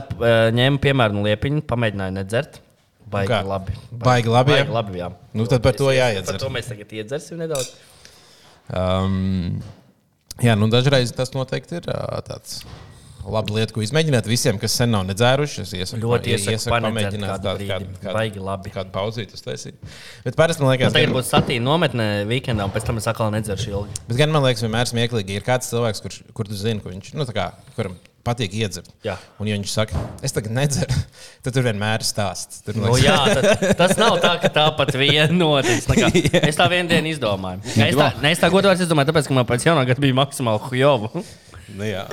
Speaker 2: ņēmu piemēru no liepiņa, pamēģināju nedzert. Baigi
Speaker 1: Kā?
Speaker 2: labi.
Speaker 1: Baigi labi, jā?
Speaker 2: Baigi labi jā.
Speaker 1: Nu, tad par to jāiedzer.
Speaker 2: Par to mēs tagad iedzersim nedaudz.
Speaker 1: Um, jā, nu, dažreiz tas noteikti ir ā, tāds. Labi lieta, ko izmēģināt visiem, kas sen nav nedzēruši. Es iesaku,
Speaker 2: Ļoti iesaku
Speaker 1: iesaku pamēģināt tādu-
Speaker 2: brīdi.
Speaker 1: kādu-
Speaker 2: Baigi labi.
Speaker 1: Kādu pauzīti uztaisīt. Bet parasti man liekas,
Speaker 2: Tas tagad
Speaker 1: gan-
Speaker 2: būs satīna nometnē weekendā, un pēc tam es atkal nedzeršu ilgi.
Speaker 1: Bet gan man liekas, vienmēr smieklīgi ir kāds cilvēks, kurš, kur tu zini, ka viņš, nu, tā kā, kuram patīk iedzert.
Speaker 2: Jā.
Speaker 1: Un, ja viņš saka, es tagad nedzeru, tad tur vienmēr ir stāsts. Tur,
Speaker 2: Nu, jā, tad, tas nav tā, ka tāpat vien notiks. Tā kā Es tā vienu dienu izdomāju. Es tā, ne, es tā godīgi izdomāju, tāpēc, ka man pēc jaunā gada bija maksimāli hujovu.
Speaker 1: Nu, jā.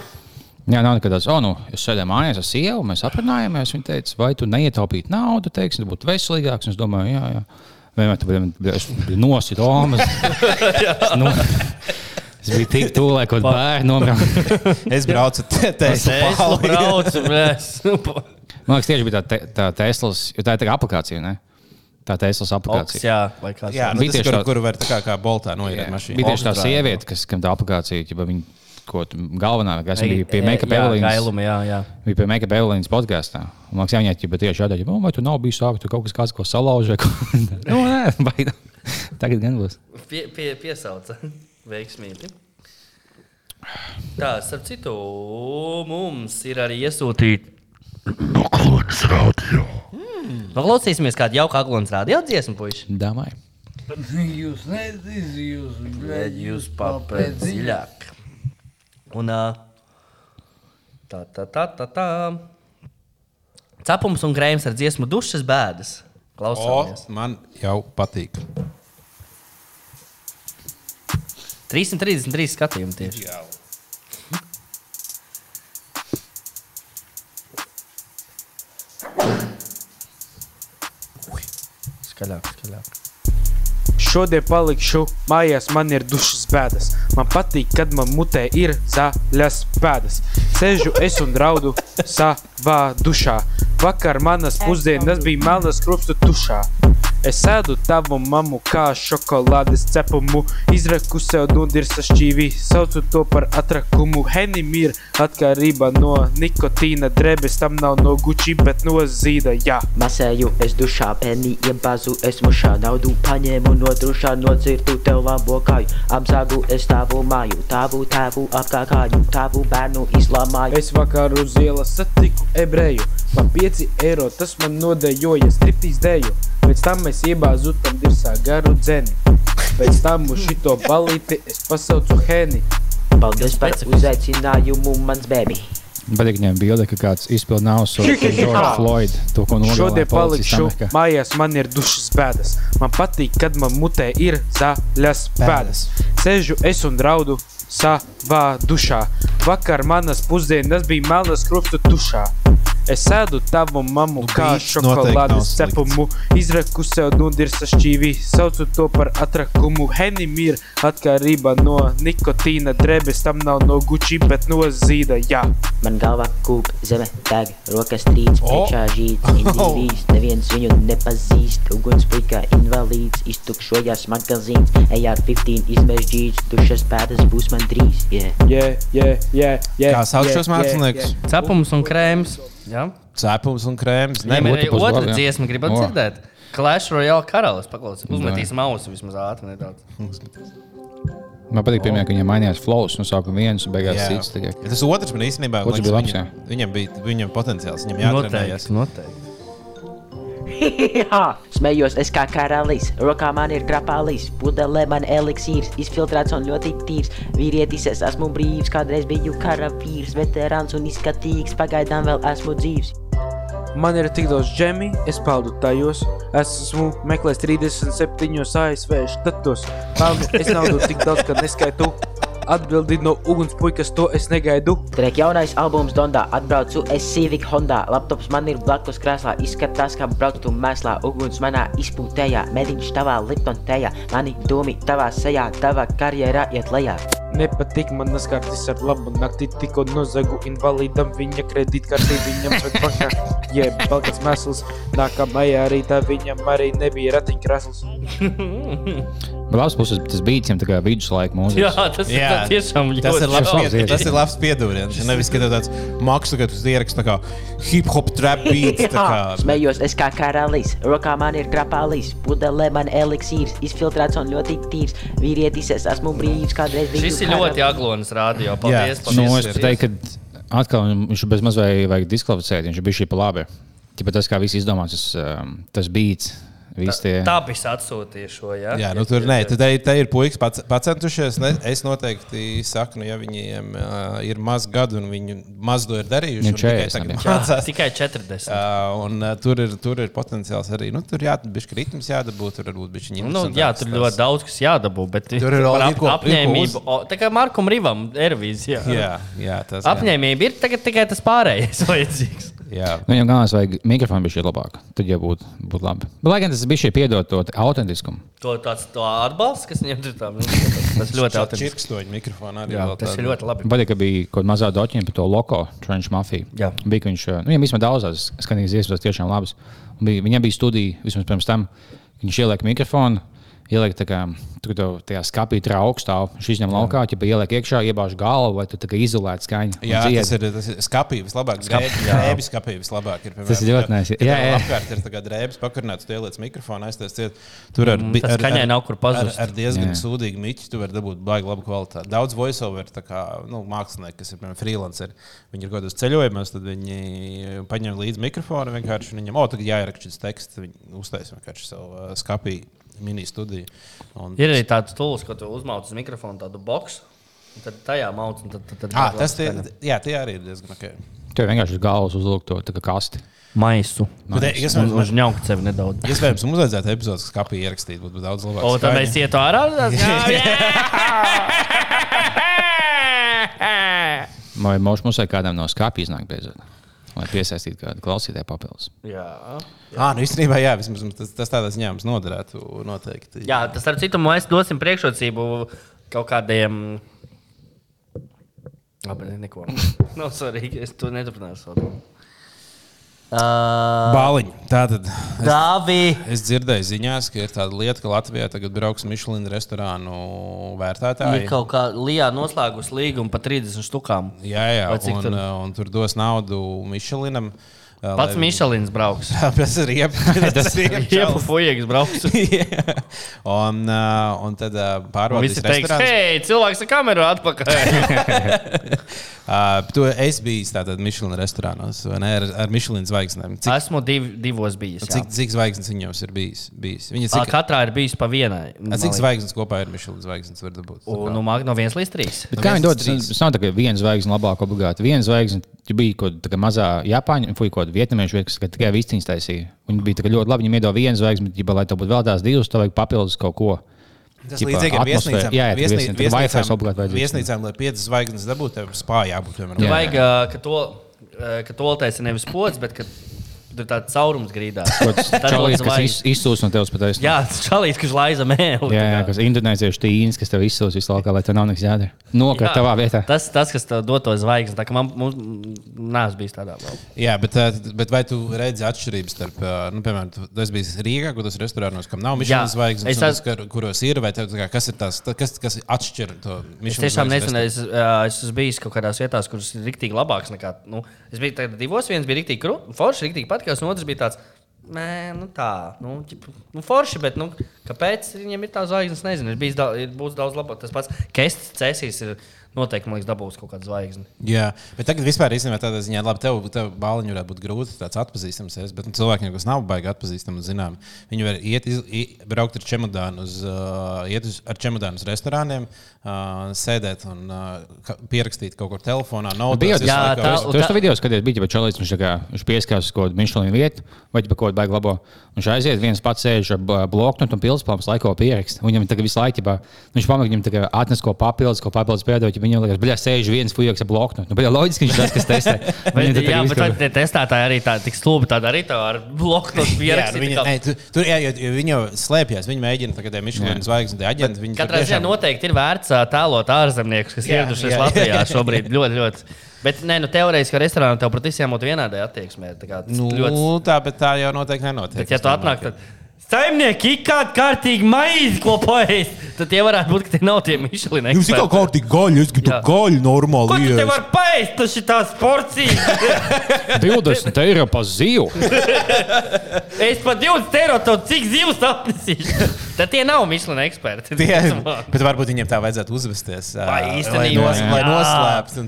Speaker 3: Jā, nav nekādas, oh, nu, es sēdēju mājās ar sievu, mēs aprunājāmies. Viņa teica, vai tu neietaupītu naudu, teiksim, tu būtu veselīgāks. Un Es domāju, jā, jā. Vienmēr tu biji nosit Omas. nu, es biju tik tuvu, lai kaut kādā bērnu nomira.
Speaker 1: Es braucu te, te,
Speaker 2: Es braucu.
Speaker 3: Man liekas, tieši bija tā, tā Teslas, jo tā ir tā aplikācija, ne? Tā Teslas
Speaker 2: Oks,
Speaker 3: aplikācija.
Speaker 2: jā, vai kāds
Speaker 1: Jā, nu,
Speaker 3: Bija tieši
Speaker 1: kur,
Speaker 3: tā-
Speaker 1: kur var tā kā, kā boltā noiet
Speaker 3: Jā,
Speaker 1: mašīnu.
Speaker 3: Bija tieši tā sieviete, kas kam tā aplikācija, ja viņa ko tu- galvenā, kas bija pie
Speaker 2: jā, jā.
Speaker 3: Bija pie Make-up Evelīnas podkāstā. Man liekas, jā, viņai ķipa tieši jādara, "Nu, vai tu nav bijis sākt, tu kaut kas kāds ko salauž vai ko. nu, nē, baigi. Tagad gan būs.
Speaker 2: Pie, pie, piesauca veiksmīgi. Tā, starp citu, mums ir arī iesūtīta.
Speaker 10: Noklonas radio.
Speaker 2: Noklausīsimies kādu jauku aglons rādio dziesmu, puiši.
Speaker 3: Domāju.
Speaker 9: Jūs nezināt, jūs
Speaker 2: Bļaļ, Jūs papēt dziļāk. Un tā, tā, tā, tā, tā. Cepums un krējums ar dziesmu dušas bēdas.
Speaker 1: O,
Speaker 2: Klausāmies.
Speaker 1: man jau patīk.
Speaker 2: 333 skatījumi tieši.
Speaker 1: Jā.
Speaker 2: Skaļāk.
Speaker 11: Šodien palikšu mājās, man ir dušas bēdas. Man patīk, kad man mutē ir zaļas pēdas. Sēžu es un raudu savā dušā. Vakar manas pusdienas bija melnas krustu tušā. Es sēdu tavu mammu kā šokolādes cepumu, izraku sev nodirsa šķīvi, saucu to par atrakumu. Henim ir atkarība no nikotīna, drēbes tam nav no guči, bet no zīda, jā.
Speaker 12: Masēju es dušā, penī iebāzu es mušā, naudu paņēmu no dušā, nocirtu tev labo kāju, apzāgu es tavu māju, tavu tēvu apkākāju, tavu bērnu izlamāju.
Speaker 11: Es vakar uz ielas satiku ebreju, man 5 eiro, tas man nodejoja striptīs dēju. Pēc tam es iebāzu tam dirsā garu dzeni. Pēc tam uz šito balīti es pasaucu hēni.
Speaker 12: Paldies par uzaicinājumu, mans bēbi.
Speaker 3: Patīk viņiem bilde, ka kāds izpild nav so George Floyd. To, ko nogalināja
Speaker 11: Šodien palikšu
Speaker 3: Amerikā.
Speaker 11: mājās, man ir dušas bēdas. Man patīk, kad man mutē ir zaļas pēdas. Sēžu es un raudu savā dušā. Vakar manas pusdienas bija melnas krustu tušā. Es sēdu tavu mammu
Speaker 1: Nu,
Speaker 11: kā šokolādes cepumu, izraku sev nodirsa šķīvi, saucu to par atrakumu. Henim ir atkarība no nikotīna, drēbes tam nav no guči, bet no zīda, jā.
Speaker 12: Man galvā kūp, zeme deg, rokas trīc, priekšā žīts, indivīds, neviens viņu nepazīst. Ugunsplika invalīds, iztukšojās magazīns, ej ar 15 izmēž džīts, dušas pēdas būs man drīz, yeah.
Speaker 11: Yeah, yeah, yeah, yeah,
Speaker 1: Kā sauc
Speaker 11: yeah,
Speaker 1: šos māksliniekus?
Speaker 2: Cepums un krējums. Jā.
Speaker 1: Cepums un krēms.
Speaker 2: Nē,
Speaker 3: Nē,
Speaker 2: ir otra
Speaker 3: labi,
Speaker 2: dziesma, gribat
Speaker 3: O.
Speaker 2: dzirdēt. Clash Royale karalis. Paklausīsim, uzmetīsim ausu vismaz ātri nedaudz.
Speaker 3: Man patīk, pirmie, ka viņiem mainījās flows. No sākuma viens un beigās cits. Tikai.
Speaker 1: Ja tas otrs man īstenībā
Speaker 3: Otrs bija labs,
Speaker 1: viņam, viņam bija viņam potenciāls, viņam jāatrenējas.
Speaker 2: noteikti.
Speaker 12: Smējos es kā karalis, rokā man ir grapālis, pudelē man eliksīrs, izfiltrēts un ļoti tīrs. Vīrietis es esmu brīvs, kādreiz biju karavīrs, veterāns un izskatīgs, pagaidām vēl esmu dzīvs.
Speaker 11: Man ir tik daudz džemi, es peldu tajos. Esmu meklējis 37 ASV štatos. Pelnu es naudu tik daudz, ka neskaitu. Atbildi no ugunspuikas, to es negaidu.
Speaker 12: Trek jaunais albums Dondā, atbraucu es Civic Honda. Laptops man ir blakus krēslā, izskatās, kā braucu mēslā. Uguns manā izpūtējā, mediņš tavā Lipton tejā. Mani dūmi tavā sejā, tava karjerā iet lejā.
Speaker 11: Nepatīk man naskartis ar labu nakti, tikko nozagu invalīdam viņa kredītkarti viņam svetbankā. Jeb, balkans mēsls, nākamajā rītā viņam arī nebija ratiņkrēsls.
Speaker 3: Labs puses, tas bija tā kā viduslaika mūzika.
Speaker 2: Jā, tas ir tā tiešām
Speaker 1: tas
Speaker 2: ļoti
Speaker 1: ir labs, pie, tas ir labs piedūriens. Nevis, ka tāds mākslinieks, ka tu ieraksti tā kā hip hop trap beats. tā kā-
Speaker 12: Smējos es kā karalis, rokā man ir grapālis, pudelē man eliksīrs, izfiltrēts un ļoti tīrs. Vīrietis es esmu brīvs, kādreiz biju
Speaker 2: Šis ir ļoti aglonis rādio. Paldies,
Speaker 3: Nu,
Speaker 2: paldies.
Speaker 3: es teiktu, ka atkal viņš ir bez mazliet vajag diskvalificēt. Viņš bija šī pa labi. Tāpēc tas, kā viss izdomāts, tas, um, tas beats. Tie.
Speaker 2: Tā bija atsūtīja šo. Ja?
Speaker 1: Jā, nu tur nē, tad te ir puikas pac- pacentušies. Ne? Es noteikti saku, nu, ja viņiem uh, ir maz gadu un viņi maz to ir darījuši.
Speaker 3: Viņiem
Speaker 1: un tikai
Speaker 3: 40
Speaker 1: tagad mācās.
Speaker 2: Tikai 40.
Speaker 1: Uh, un uh, tur, ir, tur ir potenciāls arī. Nu, tur jābūt ritms, jādabūt. Tur varbūt bija
Speaker 2: Nu, jā, tur ļoti daudz kas jādabū. Bet
Speaker 1: Tur ir vēl
Speaker 2: ap,
Speaker 1: ir ir
Speaker 2: apņēmību.
Speaker 1: uz-
Speaker 2: o, Tā kā Markam Rīvam, Ervīzijā.
Speaker 1: Jā, jā, tas gan.
Speaker 2: Apņēmība ir tagad tikai tas pārējais vajadzīgs.
Speaker 1: Jā.
Speaker 3: Nu, viņam galvenais vajag mikrofonu bija šī labāk. Tad jau būtu būt labi. Bet, lai gan tas bija šī piedot to autentiskumu.
Speaker 2: To, tāds, to atbalsts, kas viņam ir, tā, nu, tas ļoti autentisks.
Speaker 1: Čirkstoņu mikrofonu arī.
Speaker 2: Jā, tas ir ļoti labi.
Speaker 3: Patīk, ka bija kaut kāda mazā doķina par to loko, Trench Mafia.
Speaker 2: Jā.
Speaker 3: Bija, ka viņš, nu, viņam vismaz daudzās skanīgas iespējas tiešām labas. Un Bija, viņam bija studija, vismaz pirms tam, viņš ieliek mikrofonu, ieliek tā kā, tur tev tajā skapī tur augstā, viņš izņem laukā, ja ieliek iekšā, iebāž galvu, vai tu tā kā izolēt skaņu.
Speaker 1: Jā, tas ir, tas ir skapī vislabāk. Drēbis skapī vislabāk ir.
Speaker 3: Tas ir ļoti nice. Jā,
Speaker 1: Jā. Apkārt ir tā kā drēbis pakarnēts, tu ieliec mikrofonu, aizties ciet. Tur ar,
Speaker 2: Mm,
Speaker 1: ar,
Speaker 2: skaņai
Speaker 1: ar,
Speaker 2: nav kur pazust.
Speaker 1: Ar, ar diezgan
Speaker 3: Jā.
Speaker 1: sūdīgu miķi tu vari dabūt baigi labu kvalitāti. Daudz voiceover, tā kā nu, mākslinieki, kas ir piemēram freelanceri, viņi ir kaut kādos ceļojumos, tad viņi paņem līdzi mikrofonu vienkārši viņam, o, tagad jāieraksta šis teksts, viņi uztaisa vienkārši savu uh, skapī mini studiju. Un,
Speaker 2: Ir arī tāds tools, ko tu uzmauc uz mikrofonu, tādu boxu. un Tad tajā mauc, un tad, tad, tad
Speaker 1: Ah, tas tie, jā, tie arī ir diezgan ok.
Speaker 3: Tev vienkārši uz galvas uzlūk to tā kā kasti.
Speaker 2: maisu.
Speaker 1: Bet, eh, iespējams,
Speaker 2: Un Užņaukt sevi nedaudz.
Speaker 1: Iespējams, mums vajadzētu epizodes skapī ierakstīt, būtu daudz labāk.
Speaker 2: O, tad mēs ietu ārā.
Speaker 3: Vai mums mums vajag kādam no skāpja iznākt beidzot? Lai piesaistītu kādu klausītāju papildus.
Speaker 2: Jā.
Speaker 1: Ah, nu īstenībā, jā, vismaz tas, tas tādā ziņā mums noderētu noteikti.
Speaker 2: Jā, tas ar citu mēs dosim priekšrocību kaut kādiem. Labi, ne- neko. Nav svarīgi, es to neturpināšu. Uh,
Speaker 1: Bāliņi. Tātad.
Speaker 2: Dāvi.
Speaker 1: Es, es dzirdēju ziņās, ka ir tāda lieta, ka Latvijā tagad brauks Michelin restorānu
Speaker 2: Ir
Speaker 1: vērtētāji.
Speaker 2: kaut kā Lijā noslēgus līgumu par 30 štukām.
Speaker 1: Jā, jā, un,
Speaker 2: tur?
Speaker 1: uh, un tur dos naudu Michelinam. uh,
Speaker 2: Pats
Speaker 1: lai-
Speaker 2: Mišelins brauks.
Speaker 1: Tas ir riepas. Tas ir
Speaker 2: Iepu fujieks brauks.
Speaker 1: un, uh, un tad uh, pārbaudīs
Speaker 2: Visi teiks, hei, cilvēks ar kameru atpakaļ.
Speaker 1: Uh, tu esi bijis tādā Michelin restorānos, vai ne? Ar, ar Michelin zvaigznēm. Cik,
Speaker 2: Esmu div, divos bijis. jā.
Speaker 1: cik, cik zvaigznes viņam ir bijis? bijis? Viņa
Speaker 2: Cik... Katrā ir bijis pa vienai.
Speaker 1: a, cik zvaigznes kopā ir Michelin zvaigznes? var dabūt?
Speaker 2: Un, nu, no 1 līdz 3.
Speaker 3: Bet kā viņi dod? Tas nav tā, ka viena zvaigzne labāk obligāti. Viena zvaigzne ja bija kaut kāda mazā Japāņu, vai kaut kāda vietnamiešu vieta, kas tikai vistiņas taisīja. Viņi bija ļoti labi. Viņiem iedod vienu zvaigzni, bet, ja, lai tev būtu vēl tās divas, tev vajag papildus kaut ko.
Speaker 1: Tas
Speaker 3: Ķipa,
Speaker 1: līdzīgi ar viesnīcām.
Speaker 3: Jā, jā
Speaker 1: Viesnī-
Speaker 3: viesnīcām. Wi-Fi
Speaker 1: viesnīcām-
Speaker 3: obligāti.
Speaker 1: Viesnīcām, lai piecas zvaigznes dabūtu, tev spā jābūt.
Speaker 2: vajag, ka to, ka to taisa nevis pods, bet ka tur tāds caurums grīdā. Lūdzu
Speaker 3: kas iz- izsūs no tevis patiesi.
Speaker 2: Jā, tas čalīs, kas laiza mēlu.
Speaker 3: Jā, jā, kas indonēziešu tīns, kas tev izsūs visu laiku, lai tev nav nekas jādara. Nokart tavā vietā.
Speaker 2: Tas, tas, kas tev dod to zvaigzni, tā kā man nāc bijis tādā vēl.
Speaker 1: Jā, bet, bet vai tu redzi atšķirības starp, nu, piemēram, esi bijis Rīgā, kur tas restorānos, kam nav Michelin zvaigznes,
Speaker 2: es
Speaker 1: un
Speaker 2: esmu-
Speaker 1: tas, kur- kuros ir, vai tev, tā kā, kas ir tas, tā- kas, kas atšķir to
Speaker 2: Es
Speaker 1: Michelin
Speaker 2: tiešām
Speaker 1: zvaigznes
Speaker 2: nezinu, es, es esmu bijis kaut kādās vietās, kuras ir rīktīgi labākas nekā. Nu, es biju tagad divos, viens bija rīktīgi forši, rīktīgi patīkams, un otrs bija tāds. Nē, nu tā, nu, ķip, nu forši, bet nu, Kāpēc viņiem ir tā zvaigznes? Nezinu, ir bijis daudz, ir daudz labāk. Tas pats Kests Cēsīs ir noteikti, man liekas, dabūs kaut kādu zvaigzni.
Speaker 1: Jā, bet tagad vispār īstenībā tādā ziņā, labi, tev, tev bāliņš varētu būt grūti tāds atpazīstams, es, bet nu, cilvēkiem, kas nav baigi atpazīstami, zinām, viņi var iet, iz, i, braukt ar čemodānu uz, uh, iet uz, ar čemodānu uz restorāniem, uh, sēdēt un uh, ka- pierakstīt kaut kur telefonā.
Speaker 3: Nu, bija
Speaker 1: visu
Speaker 3: jau tāds, tu to video skaties, bija jau čalis, viņš, tā kā, viņš pieskās kaut kādu Michelin vietu, vai kaut kādu baigi labo. Viņš aiziet, viens pats sēž ar bloknotu un pilspāns laiko pierakst. Viņam tagad visu laiku, viņš pamēģina viņam tagad atnest ko papildus, ko papildus piedot, ja viņam liekas, bļā, sēž viens fujaks ar bloknotu. Nu, bļā, loģiski, viņš tas, kas testē.
Speaker 2: Bet,
Speaker 3: Viņam tad
Speaker 2: jā, bet tie testētāji arī tā, tik stulbi tāda arī tā ar bloku
Speaker 1: Jā, nu,
Speaker 2: pierakstīt.
Speaker 1: viņa, ne, tu, tur, jā, viņi jau slēpjas. Viņi mēģina tagad Michelin zvaigznes aģenti. Viņi
Speaker 2: Katrā ziņā noteikti ir vērts tēlot ārzemniekus, kas ieradušies
Speaker 1: jā,
Speaker 2: Latvijā
Speaker 1: jā.
Speaker 2: šobrīd. Ļoti, ļoti. Bet, nē, nu, teorētiski, ka restorānā tev pret visiem būtu vienādai attieksmē. Tā kā tas
Speaker 1: Nu,
Speaker 2: ļoti
Speaker 1: tā, bet tā jau noteikti nenotiek.
Speaker 2: Bet, ja tu atnāk, tad saimnieki ik kādu kārtīgi maizi, ko paēst, tad tie varētu būt, ka tie nav tie Michelin
Speaker 1: Jums ir kaut kā kārtīgi gaļa, es gribu
Speaker 2: Jā.
Speaker 1: gaļu
Speaker 2: Ko
Speaker 1: normāli.
Speaker 2: tu te vari paēst, tas ir tās porcijas?
Speaker 3: 20 eiro pa zivu.
Speaker 2: es pat 20 eiro tev cik zivs atnesīšu. Tad tie nav Michelin eksperti.
Speaker 1: Tie, bet varbūt viņiem tā vajadzētu uzvesties.
Speaker 2: Vai
Speaker 1: Lai,
Speaker 2: īstenībā?
Speaker 1: nos, lai noslēptu.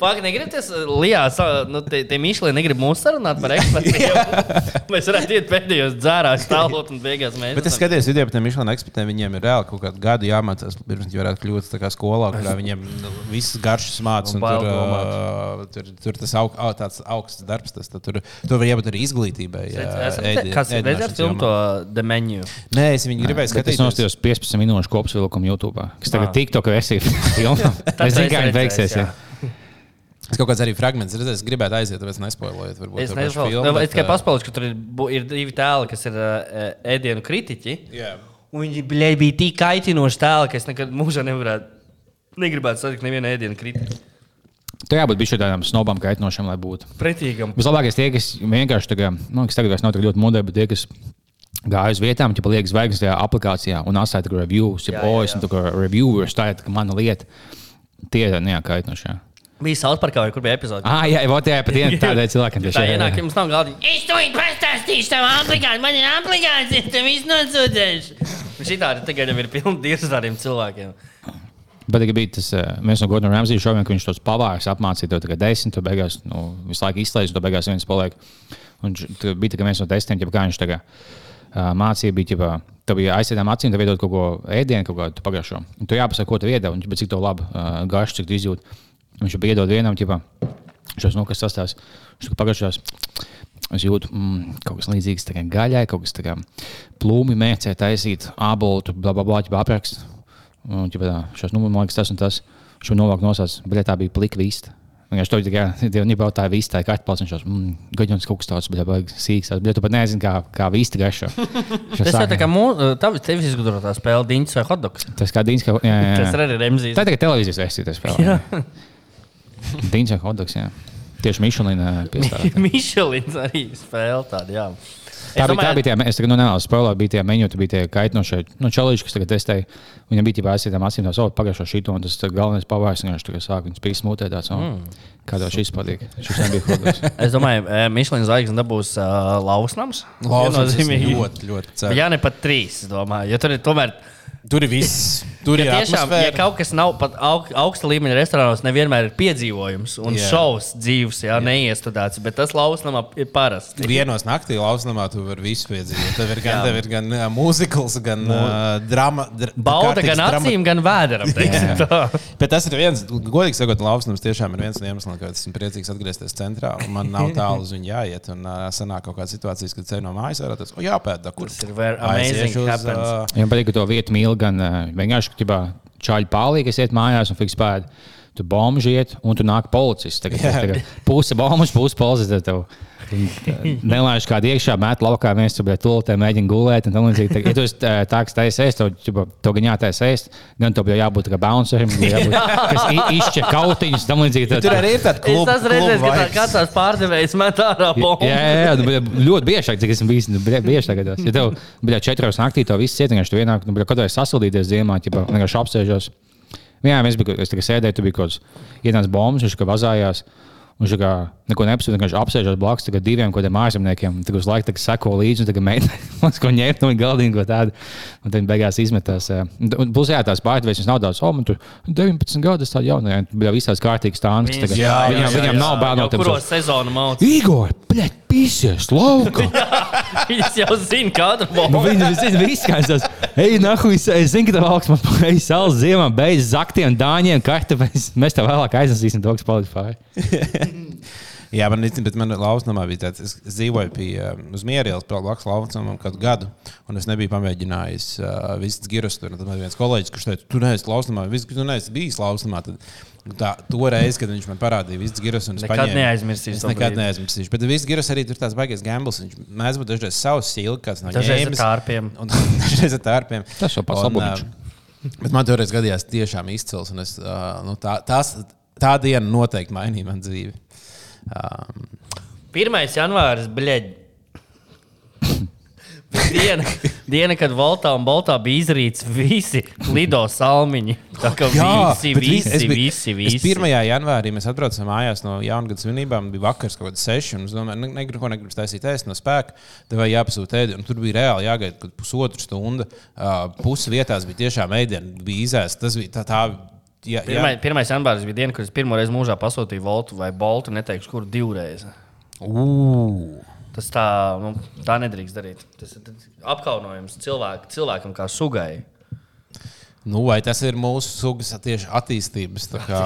Speaker 2: Pagaidām, negribties, Lijā, sa- nu, tie, tie Michelin negrib mūs sarunāt par ekspertiem. Mēs varētu iet pēdējos dzērās, stāvot un beigās mēs.
Speaker 1: Bet es skatījos video par tiem Michelin ekspertiem. Viņiem ir reāli kaut kādu gadu jāmācās, pirms viņi varētu kļūt tā kā skolā, kurā viņiem nu, visas garšas mācās. Tur, ā, tur, tur tas aug, au, tāds augsts darbs, tas tur, tur var jābūt arī izglītībai. jā, ēdi-
Speaker 2: Kas ir redzējis filmu to The Menu?
Speaker 1: Nē, es viņu gribēju
Speaker 3: Bet Es
Speaker 1: skatīties.
Speaker 3: nostājos 15 minūšu kopsavilkumu YouTube, kas tagad
Speaker 2: Ah.
Speaker 3: tik to, ka esi filmā.
Speaker 2: Tad
Speaker 3: Es zinu, kā viņi beigsies.
Speaker 1: Es kaut kāds arī fragments redzēju, es gribētu aiziet, tāpēc. Varbūt,
Speaker 2: Es nezinu,
Speaker 1: filmu,
Speaker 2: es
Speaker 1: bet,
Speaker 2: tikai paspēlēju, ka tur ir, ir divi tēli, kas ir uh, ēdienu kritiķi.
Speaker 1: Jā.
Speaker 2: Un viņi bļai, bija tik kaitinoši tēli, ka es nekad mūžā nevarētu, negribētu satikt nevienu ēdienu kritiķu.
Speaker 3: Tur jābūt bišķi tādām snobām, kaitinošām, lai būtu.
Speaker 2: Pretīgam.
Speaker 3: Vislabākais tie, kas vienkārši tagad, nu, kas tagad vairs nav tik ļoti modē, bet tie, kas gāja uz vietām, ja liek zvaigznes tajā aplikācijā un atstāja reviews, ja boys, un tā kā reviewers, tā ir mana lieta. Tie ir neakaitinošie.
Speaker 2: Bija Saltparkā, vai kur bija epizode.
Speaker 3: Ah, jā, jā, jā, pat tiem tādiem cilvēkiem.
Speaker 2: Tā ienāk, jums nav galdi. Es to pastāstīšu tavu aplikāciju, man ir aplikācija, tev viss nosūdzēšu. Šī tāda tagad jau ir pilna dievs tādiem cilvēkiem.
Speaker 3: Bet ja bija tas, eh, mēs no Gordona Ramsija šoviem, ka viņš tos pavārus apmācīja, to tagad desmit, to beigās nu, visu laiku izslēdz, to beigās viens paliek. Un tur bija tikai viens no testiem, kā viņš tagad uh, mācīja, bija, ķip, tev bija aizsēdām acīm, tev iedod kaut ko ēdienu, kaut kādu pagaršo. Un tu jāpasaka, ko tev iedod, un cik to labi uh, garšu, cik tu izjūti. Viņš jau bija iedod vienam, ķip, šos, nu, kas sastāvs, viņš tur pagaršos. Es jūtu, mm, kaut kas līdzīgs tā kā gaļai, kaut kas tāds - plūmi, mērcē, taisīt, ābolu, bla, bla, bla, bla aprakst. Un, ja tā, šos, nu, man liekas, tas un tas. Šo novāku nosauc, bet tā bija plika vista. Vienkārši to tikai tā, tā vista, tā ir kartupēlis, un šos mm, gaļonis kaut kas tāds, bet tā sīks. Bet tu pat nezini, kā, kā vista garšo.
Speaker 2: Tas jau tā kā mūsu, tevis izgudrotā spēle, diņas vai hotdogs.
Speaker 3: Tas kā dīns, ka. Jā, jā, jā.
Speaker 2: Tas ir arī Remzijs.
Speaker 3: Tā ir tikai televīzijas versija, tas spēlē. Dīns vai hotdogs, jā. Tieši Mišelina piestāvā.
Speaker 2: Mišelins arī spēle tāda, jā.
Speaker 3: Tā bija, tā bija tā, es tagad nu, nevēlos spēlēt, bija tie menu, tur bija tie kaitinošie, nu, čalīši, kas tagad testēja. Viņam bija tā aizsītām acīm, tā savu pagājušo šito, un tas tā galvenais pavārs, viņš tagad sāk viņus pīs smūtē tāds,
Speaker 2: Mm.
Speaker 3: kā tev šis patīk. Šis nebija hotdogs.
Speaker 2: Es domāju, ka Mišelins zvaigznes dabūs uh, lausnams.
Speaker 1: Lausnams, ļoti, ļoti ceru.
Speaker 2: Jā, ne pat trīs, domāju. Jo tur ir tomēr.
Speaker 1: Tur ir viss. Tur ir
Speaker 2: ja tiešām, ja
Speaker 1: atmosfēra.
Speaker 2: kaut kas nav pat aug, augsta līmeņa restorānos, nevienmēr ir piedzīvojums un yeah. šovs dzīves, jā, yeah. neiestudēts. Bet tas lausnamā ir parasts.
Speaker 1: Vienos naktī lausnamā tu vari visu piedzīvot. Tev ir gan, tev ir gan uh, mūzikls, gan uh, drama. Dr
Speaker 2: Bauda gan
Speaker 1: drama-
Speaker 2: acīm, gan vēderam. teiksim
Speaker 1: Jā.
Speaker 2: tā.
Speaker 1: Bet tas ir viens, godīgi sakot, Lausnams tiešām ir viens no iemesliem, kāpēc esmu priecīgs atgriezties centrā. un Man nav tālu uz viņu jāiet. Un uh, sanāk kaut kādas situācijas, kad ceļš no mājas ārā. Tas oh, jāpēta, kur
Speaker 2: Tas ir amazing
Speaker 1: uz,
Speaker 2: happens.
Speaker 1: ā,
Speaker 3: Jā, patīk, ka to vietu mīl gan uh, vienkārši čāļi pārlīgi, kas iet mājās un fiks pēdi. Tu bomži iet, un tu nāk policists. Tagad,
Speaker 1: Jā.
Speaker 3: tagad, puse bombuļs, puse policists. Tev nelaiž kādu iekšā, met laukā, viens tur bija tulītē, mēģina gulēt. un tam līdzīgi. Tā- Ja tu esi tā, kas taisa ēst, ķipa, tev gan jātaisa ēst, gan tev bija jābūt kā bouncerim, gan jābūt, kas izšķir kautiņus, tam līdzīgi.
Speaker 1: Bet tur arī ir tāda
Speaker 2: Es
Speaker 1: kluba.
Speaker 2: esmu redzējis, ka tā kāds tās pārdevējs met ārā bombu.
Speaker 3: Jā, jā, jā nu, ļoti bieži, cik esmu bijis, nu, bie- bieži tagad. Ja tev bija četros naktī, to viss ciet, vienkārši tu vienāk, nu, kaut kā sasildīties ziemā, ja vienkārši apsēžos. Jā, mēs bijām, es tikai sēdēju, tu biji kaut kāds ienācis bombas, viņš kā vazājās. Viņš tā kā neko nepasaka, viņš apsēžas blakus diviem kaut kādiem ārzemniekiem. Tad uz laiku seko līdzi, un tagad mēģina ko ņemt no viņa galdiņa, ko tādu. Un tad beigās izmetās. un- būs jā, tās pārdevējas, nav daudz, oh, man tur 19 gadi, tas tāds jaunais, bija visās kārtīgas stāvs.
Speaker 2: Viņas-
Speaker 3: Viņam, viņam nav bērnu
Speaker 2: Jau Kuro sezonu mācīt?
Speaker 3: Igor, bļet, pisies, laukā!
Speaker 2: Viņas jau zina, kāda
Speaker 3: Nu,
Speaker 2: būs.
Speaker 3: Viņa zina, viss kā tas. Ej, nahu, es, zinu, ka tev augsts man paies salas ziemā, beidz zaktiem, dāņiem, kartupeļiem. Mēs tev vēlāk aiznesīsim to, kas paliks pāri.
Speaker 1: Jā, man ir, bet man lausnamā bija tāds, es, dzīvoju pie um, pie blakus lausnamam kādu gadu, un es nebiju pamēģinājis uh, visas giras tur. un Tad man bija viens kolēģis, kurš teica, tu neesi lausnamā, viss, tu neesi bijis lausnamā. Tad, Tā, to reizi, kad viņš man parādīja visas giras, un es
Speaker 2: Nekad
Speaker 1: paņēmu-
Speaker 2: neaizmirsīsi
Speaker 1: Es
Speaker 2: to
Speaker 1: nekad
Speaker 2: brīdi.
Speaker 1: neaizmirsīšu. Bet visas giras arī tur tāds baigais gambles. Viņš mēdz būt dažreiz savs silks, kāds no
Speaker 2: Dažreiz ar tārpiem.
Speaker 1: Un dažreiz ar tārpiem.
Speaker 3: Tas jau
Speaker 1: ā, Bet man toreiz gadījās tiešām izcils. un Es, uh, nu, tā, tās, tā diena noteikti mainīja man dzīvi. Um,
Speaker 2: 1. janvāris, bļeģ. Diena, diena, kad Voltā un Boltā bija izrīts visi lido salmiņi. Tā kā visi,
Speaker 1: bet
Speaker 2: visi,
Speaker 1: es biju-
Speaker 2: visi, visi.
Speaker 1: Es 1. janvārī mēs atbraucām mājās no jaungada svinībām. Bija vakars kaut kāds seši. un Es domāju, ne- negribu, ko negribu taisīt ēst no spēka. Tev vajag jāpasūta ēdienu. Tur bija reāli jāgaida kaut pusotru stundu. Uh, Pusi vietās bija tiešām ēdienu, bija izēst. Tas bija tā. tā jā, jā.
Speaker 2: Pirmai, 1. janvāris bija diena, kad es pirmo reizi mūžā pasūtīju Voltu vai Boltu. Neteikšu, kur divreiz.
Speaker 1: Ugh.
Speaker 2: Tas tā, nu, tā nedrīkst darīt. Tas ir apkaunojums cilvēk, cilvēkam kā sugai.
Speaker 1: Nu, vai tas ir mūsu sugas tieši attīstības tā kā,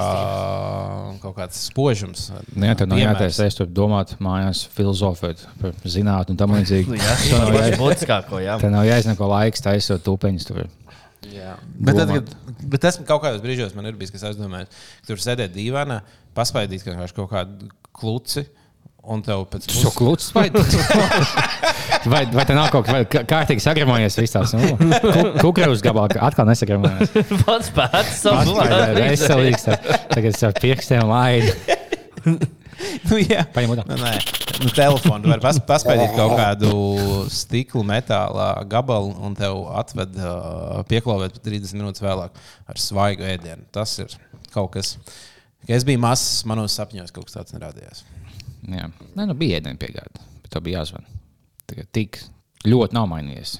Speaker 1: kaut kāds spožums?
Speaker 3: Nē, tev nav jātaisa. Es tur domāju, mājās filozofēt par zinātnē un tam līdzīgi.
Speaker 2: Jā,
Speaker 3: Tev nav
Speaker 2: tas
Speaker 3: jā-
Speaker 2: jā.
Speaker 3: Laiks taisot tūpeņus. Tur.
Speaker 1: Jā. Bet, tad, kad, bet tas kaut kādos brīžos man ir bijis, kas aizdomājas, ka tur sēdēt dīvainā, paspaidīt kaut, kādu kluci. Un tev pēc
Speaker 3: Šo kluci vai, vai, vai te nav kaut kas kārtīgi sagramojies visās? Kukurūzas gabalā atkal nesagramojies.
Speaker 2: Pats pēc savu
Speaker 3: Veselīgs. tā- Tagad es ar pirkstiem laidu.
Speaker 1: nu, jā,
Speaker 3: Paņem ūdeni.
Speaker 1: nu, nē, nu, telefonu var pas, paspaidīt kaut kādu stikla, metāla gabalu un tev atved uh, pieklāvēt 30 minūtes vēlāk ar svaigu ēdienu. Tas ir kaut kas. Es biju mazs, manos sapņos kaut kas tāds nerādījās.
Speaker 3: Jā, Nē, nu bija ēdienu piegāde, bet tev bija jāzvan. Tagad tik ļoti nav mainījies.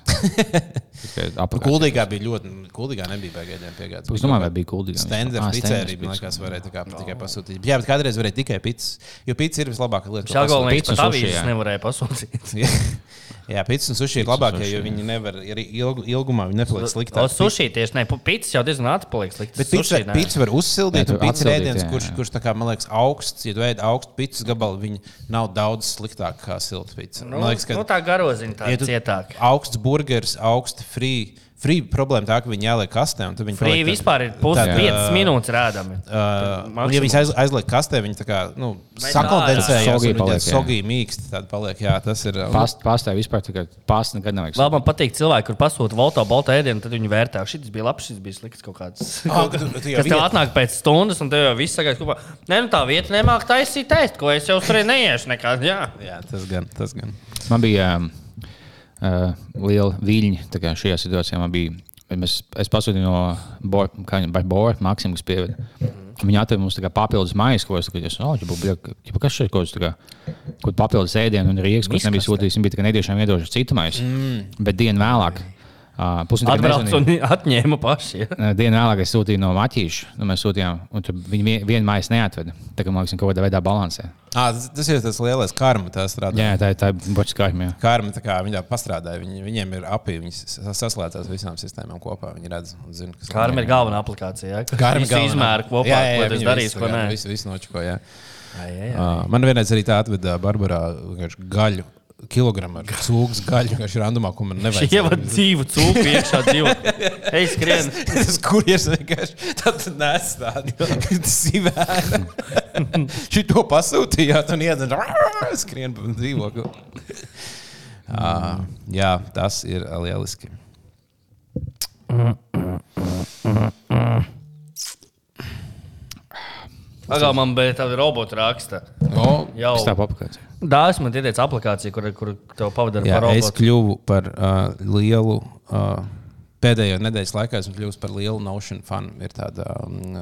Speaker 3: Apakā.
Speaker 1: Kuldīgā bija ļoti. Kuldīgā nebija baigājiem piegādes.
Speaker 3: Es domāju, vai bija kuldīgā.
Speaker 1: Standarta
Speaker 3: Ā,
Speaker 1: pizzerija, man
Speaker 3: pizza.
Speaker 1: liekas, varēja tā kā, tikai pasūtīt. Jā, bet kādreiz varēja tikai pizzas. Jo pizza ir vislabākā lieta. ko
Speaker 2: Šāgolnieks
Speaker 1: pasūtīt.
Speaker 2: pat avīzes nevarēja pasūtīt.
Speaker 1: Jā. Pizza un sushi ir labākie, jo viņi nevar arī ilg, ilgumā viņi nepaliek
Speaker 2: O,
Speaker 1: sliktāk.
Speaker 2: sushi tieši ne. Pits jau diezgan ātri paliek slikts.
Speaker 1: Bet
Speaker 2: Sushi
Speaker 1: pizza var uzsildīt,
Speaker 3: Jā, tu
Speaker 1: un pizza ir ēdiens, kurš, kurš tā kā, man liekas, augsts. Ja ēd augstu pizzas gabalu, viņi nav daudz sliktāk kā silta pizza.
Speaker 2: Nu,
Speaker 1: Man liekas, ka
Speaker 2: nu, tā garoziņa tā
Speaker 1: ja
Speaker 2: cietāk.
Speaker 1: augsts burgeris, augsts free. Free problēma tā, ka viņi jāliek kastē. un tad viņi tādi-
Speaker 2: vispār ir pus
Speaker 1: tādi,
Speaker 2: 5
Speaker 1: ā,
Speaker 2: minūtes rādami.
Speaker 1: Uh, un, ja viņi aiz, aizliek kastē, viņi tā kā nu, sakondensējas.
Speaker 3: Sogī
Speaker 1: mīksti tādi paliek. Jā, tas ir.
Speaker 3: Past, pastāv vispār tikai pasta nekad nevajag.
Speaker 2: Vēl man patīk cilvēki, kur pasūta volta, bolta ēdienu, tad viņi vērtē, šis bija labs, šis bija slikts kaut kāds.
Speaker 1: Tu jau
Speaker 2: Kas tev
Speaker 1: viet-
Speaker 2: atnāk pēc stundas, un tev jau viss sagājas kopā. Nē, nu tā vieta nemāk taisīt test, ko es jau tur neiešu nekad. Jā.
Speaker 1: Jā, tas gan. Tas gan.
Speaker 3: Man bija um, uh, liela viļņa tā kā šajā situācijā. Man bija, mēs, es pasūtīju no Bora, Maksimas pievada. Viņa atveda mums kā papildus maisu, ko es teicu, oh, ja kas šeit kaut kur papildus ēdienu un rīks, ko es nebiju sūtījis, viņa bija tikai netiešām iedošana citu maisu.
Speaker 2: Mm.
Speaker 3: Bet dienu vēlāk. Uh, Pusdien
Speaker 2: Atbrauc un atņēma paši. Ja?
Speaker 3: Dienu vēlāk es sūtīju no Maķīša. Nu, mēs sūtījām, un viņi vien- vienu maisu neatveda. Tā kā man liekas, kaut kādā veidā balansē.
Speaker 1: Ah, tas, tas ir tas lielais karma. Tā strādā.
Speaker 3: Jā, tā ir tā boča kārma.
Speaker 1: Karma, tā kā viņi tā pastrādāja, viņi, viņiem ir apī, viņi saslēdzās visām sistēmām kopā. Viņi redz un zina, kas
Speaker 2: Karma ir galvenā aplikācija. Ja?
Speaker 1: Karma
Speaker 2: Visu izmēru kopā,
Speaker 1: jā, jā, jā,
Speaker 2: ko tas darīs,
Speaker 1: visu
Speaker 2: ko nē.
Speaker 1: Visu, visu nočiko, jā.
Speaker 2: Ai, ai, ai.
Speaker 1: Uh, man vienreiz arī tā atveda Barbarā gaļu. Kilogramu cūku gaļu, vienkārši randumā, ko man nevajag.
Speaker 2: Šī ievada dzīvu cūku iekšā dzīvo. Ej, skrien.
Speaker 1: Tas kurjers vienkārši tāds nes tādu sīvēnu. Šito pasūtījāt un iedzen skrien pa dzīvokli. Uh, jā, tas ir lieliski.
Speaker 2: Agā man bija tāda robota raksta.
Speaker 1: O,
Speaker 2: Jau
Speaker 3: tā aplikācija.
Speaker 2: Dāvis man ieteica aplikāciju, kur, kur tev pavadara
Speaker 1: Jā,
Speaker 2: par
Speaker 1: es
Speaker 2: robotu.
Speaker 1: kļuvu par uh, lielu uh, pēdējo nedēļas laikā esmu kļuvis par lielu Notion fanu. Ir tāda um,